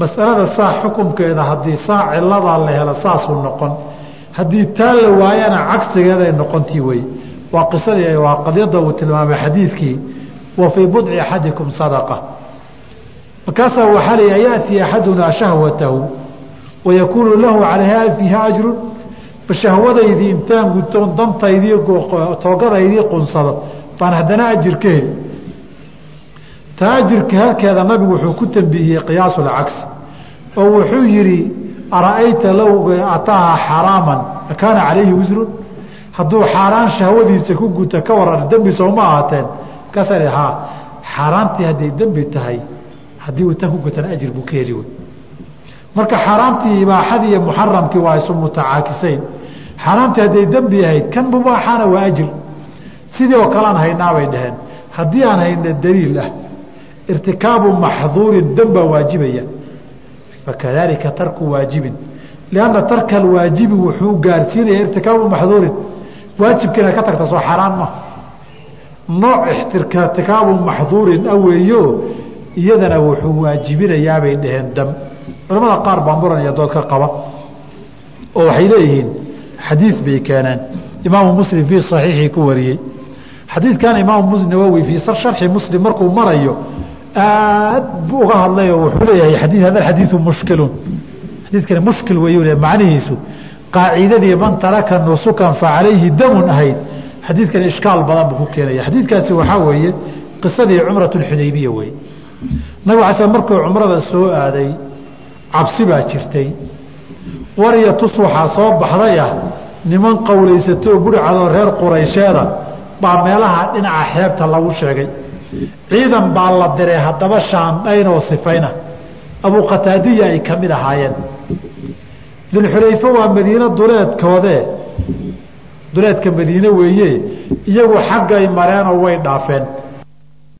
masalada saa xukumkeeda haddii saa ciladaa la helo saasuu noqon. Haddii taa la waayana cagsigeeday noqontii wey waa qisadii waa qadiyadda uu tilmaamay xadiidkii wa fii budci axadikum sadaqa markaasaa waxaa la yaأtii axadunaa shahwatahu wayakuunu lahu calayha fiiha ajrun bashahwadaydii intaan gutoon dantaydii toogadaydii qunsado. Baan haddana ajir ka heli taa ajirka halkeeda nabigu wuxuu ku tanbiihiyey qiyaasu lcagsi oo wuxuu yihi ara'ayta low ataaha xaraaman akaana calayhi wisrun hadduu xaaraan shahwadiisa ku guta ka waran dembi sooma ahaateen. Markaasaa ha xaaraantii hadday dembi tahay haddii tan ku gutana ajir buu ka heli wey. Marka xaaraamtii ibaaxadii iyo muxaramkii waa isu mutacaakisayn. Xaaraamtii hadday dembi ahayd kan mubaaxana waa ajir. Sidii oo kalean haynaabay dhaheen. Haddii aan hayna daliil ah irtikaabu maxduurin dembaa waajibaya. Fakadalika tarku waajibin. Lianna tarka alwaajibi wuxuu gaarsiinaya irtikaabu maxduurin. Waajibka inaad ka tagta soo xaaraan ma. Nooc irtikaabu maxduurin aweeyo iyadana wuxuu waajibinayaabay dhaheen dam. Culamada qaar baa muran dood ka qaba oo waxay leeyihiin xadiid bay keeneen. Imaamu muslim fii saxiixii ku wariyey. Xadiidkan imaamu nawowi fii sharxi muslim markuu marayo aad buu uga hadlay oo wuxuu leeyahay adii hada xadiiu mushkilun. Xadiidkani mushkil weyu le macnihiisu qaacidadii man taraka nusukan facalayhi damun ahayd. Xadiidkan ishkaal badan buu ku keenaya xadiidkaasi waxaa weeye qisadii cumrat xudaybiya wey nabig ala sl markuu cumrada soo aaday cabsi baa jirtay. War iyo tus waxaa soo baxdayah niman qowlaysatoo burcadoo reer quraysheeda baa meelaha dhinaca xeebta lagu sheegay. Ciidan baa la diray haddaba shaandhaynoo sifayna. Abuqataadiya ay ka mid ahaayeen. Dulxulayfe waa madiine duleedkoodee. Duleedka madiine weeye iyagu xaggay mareenoo way dhaafeen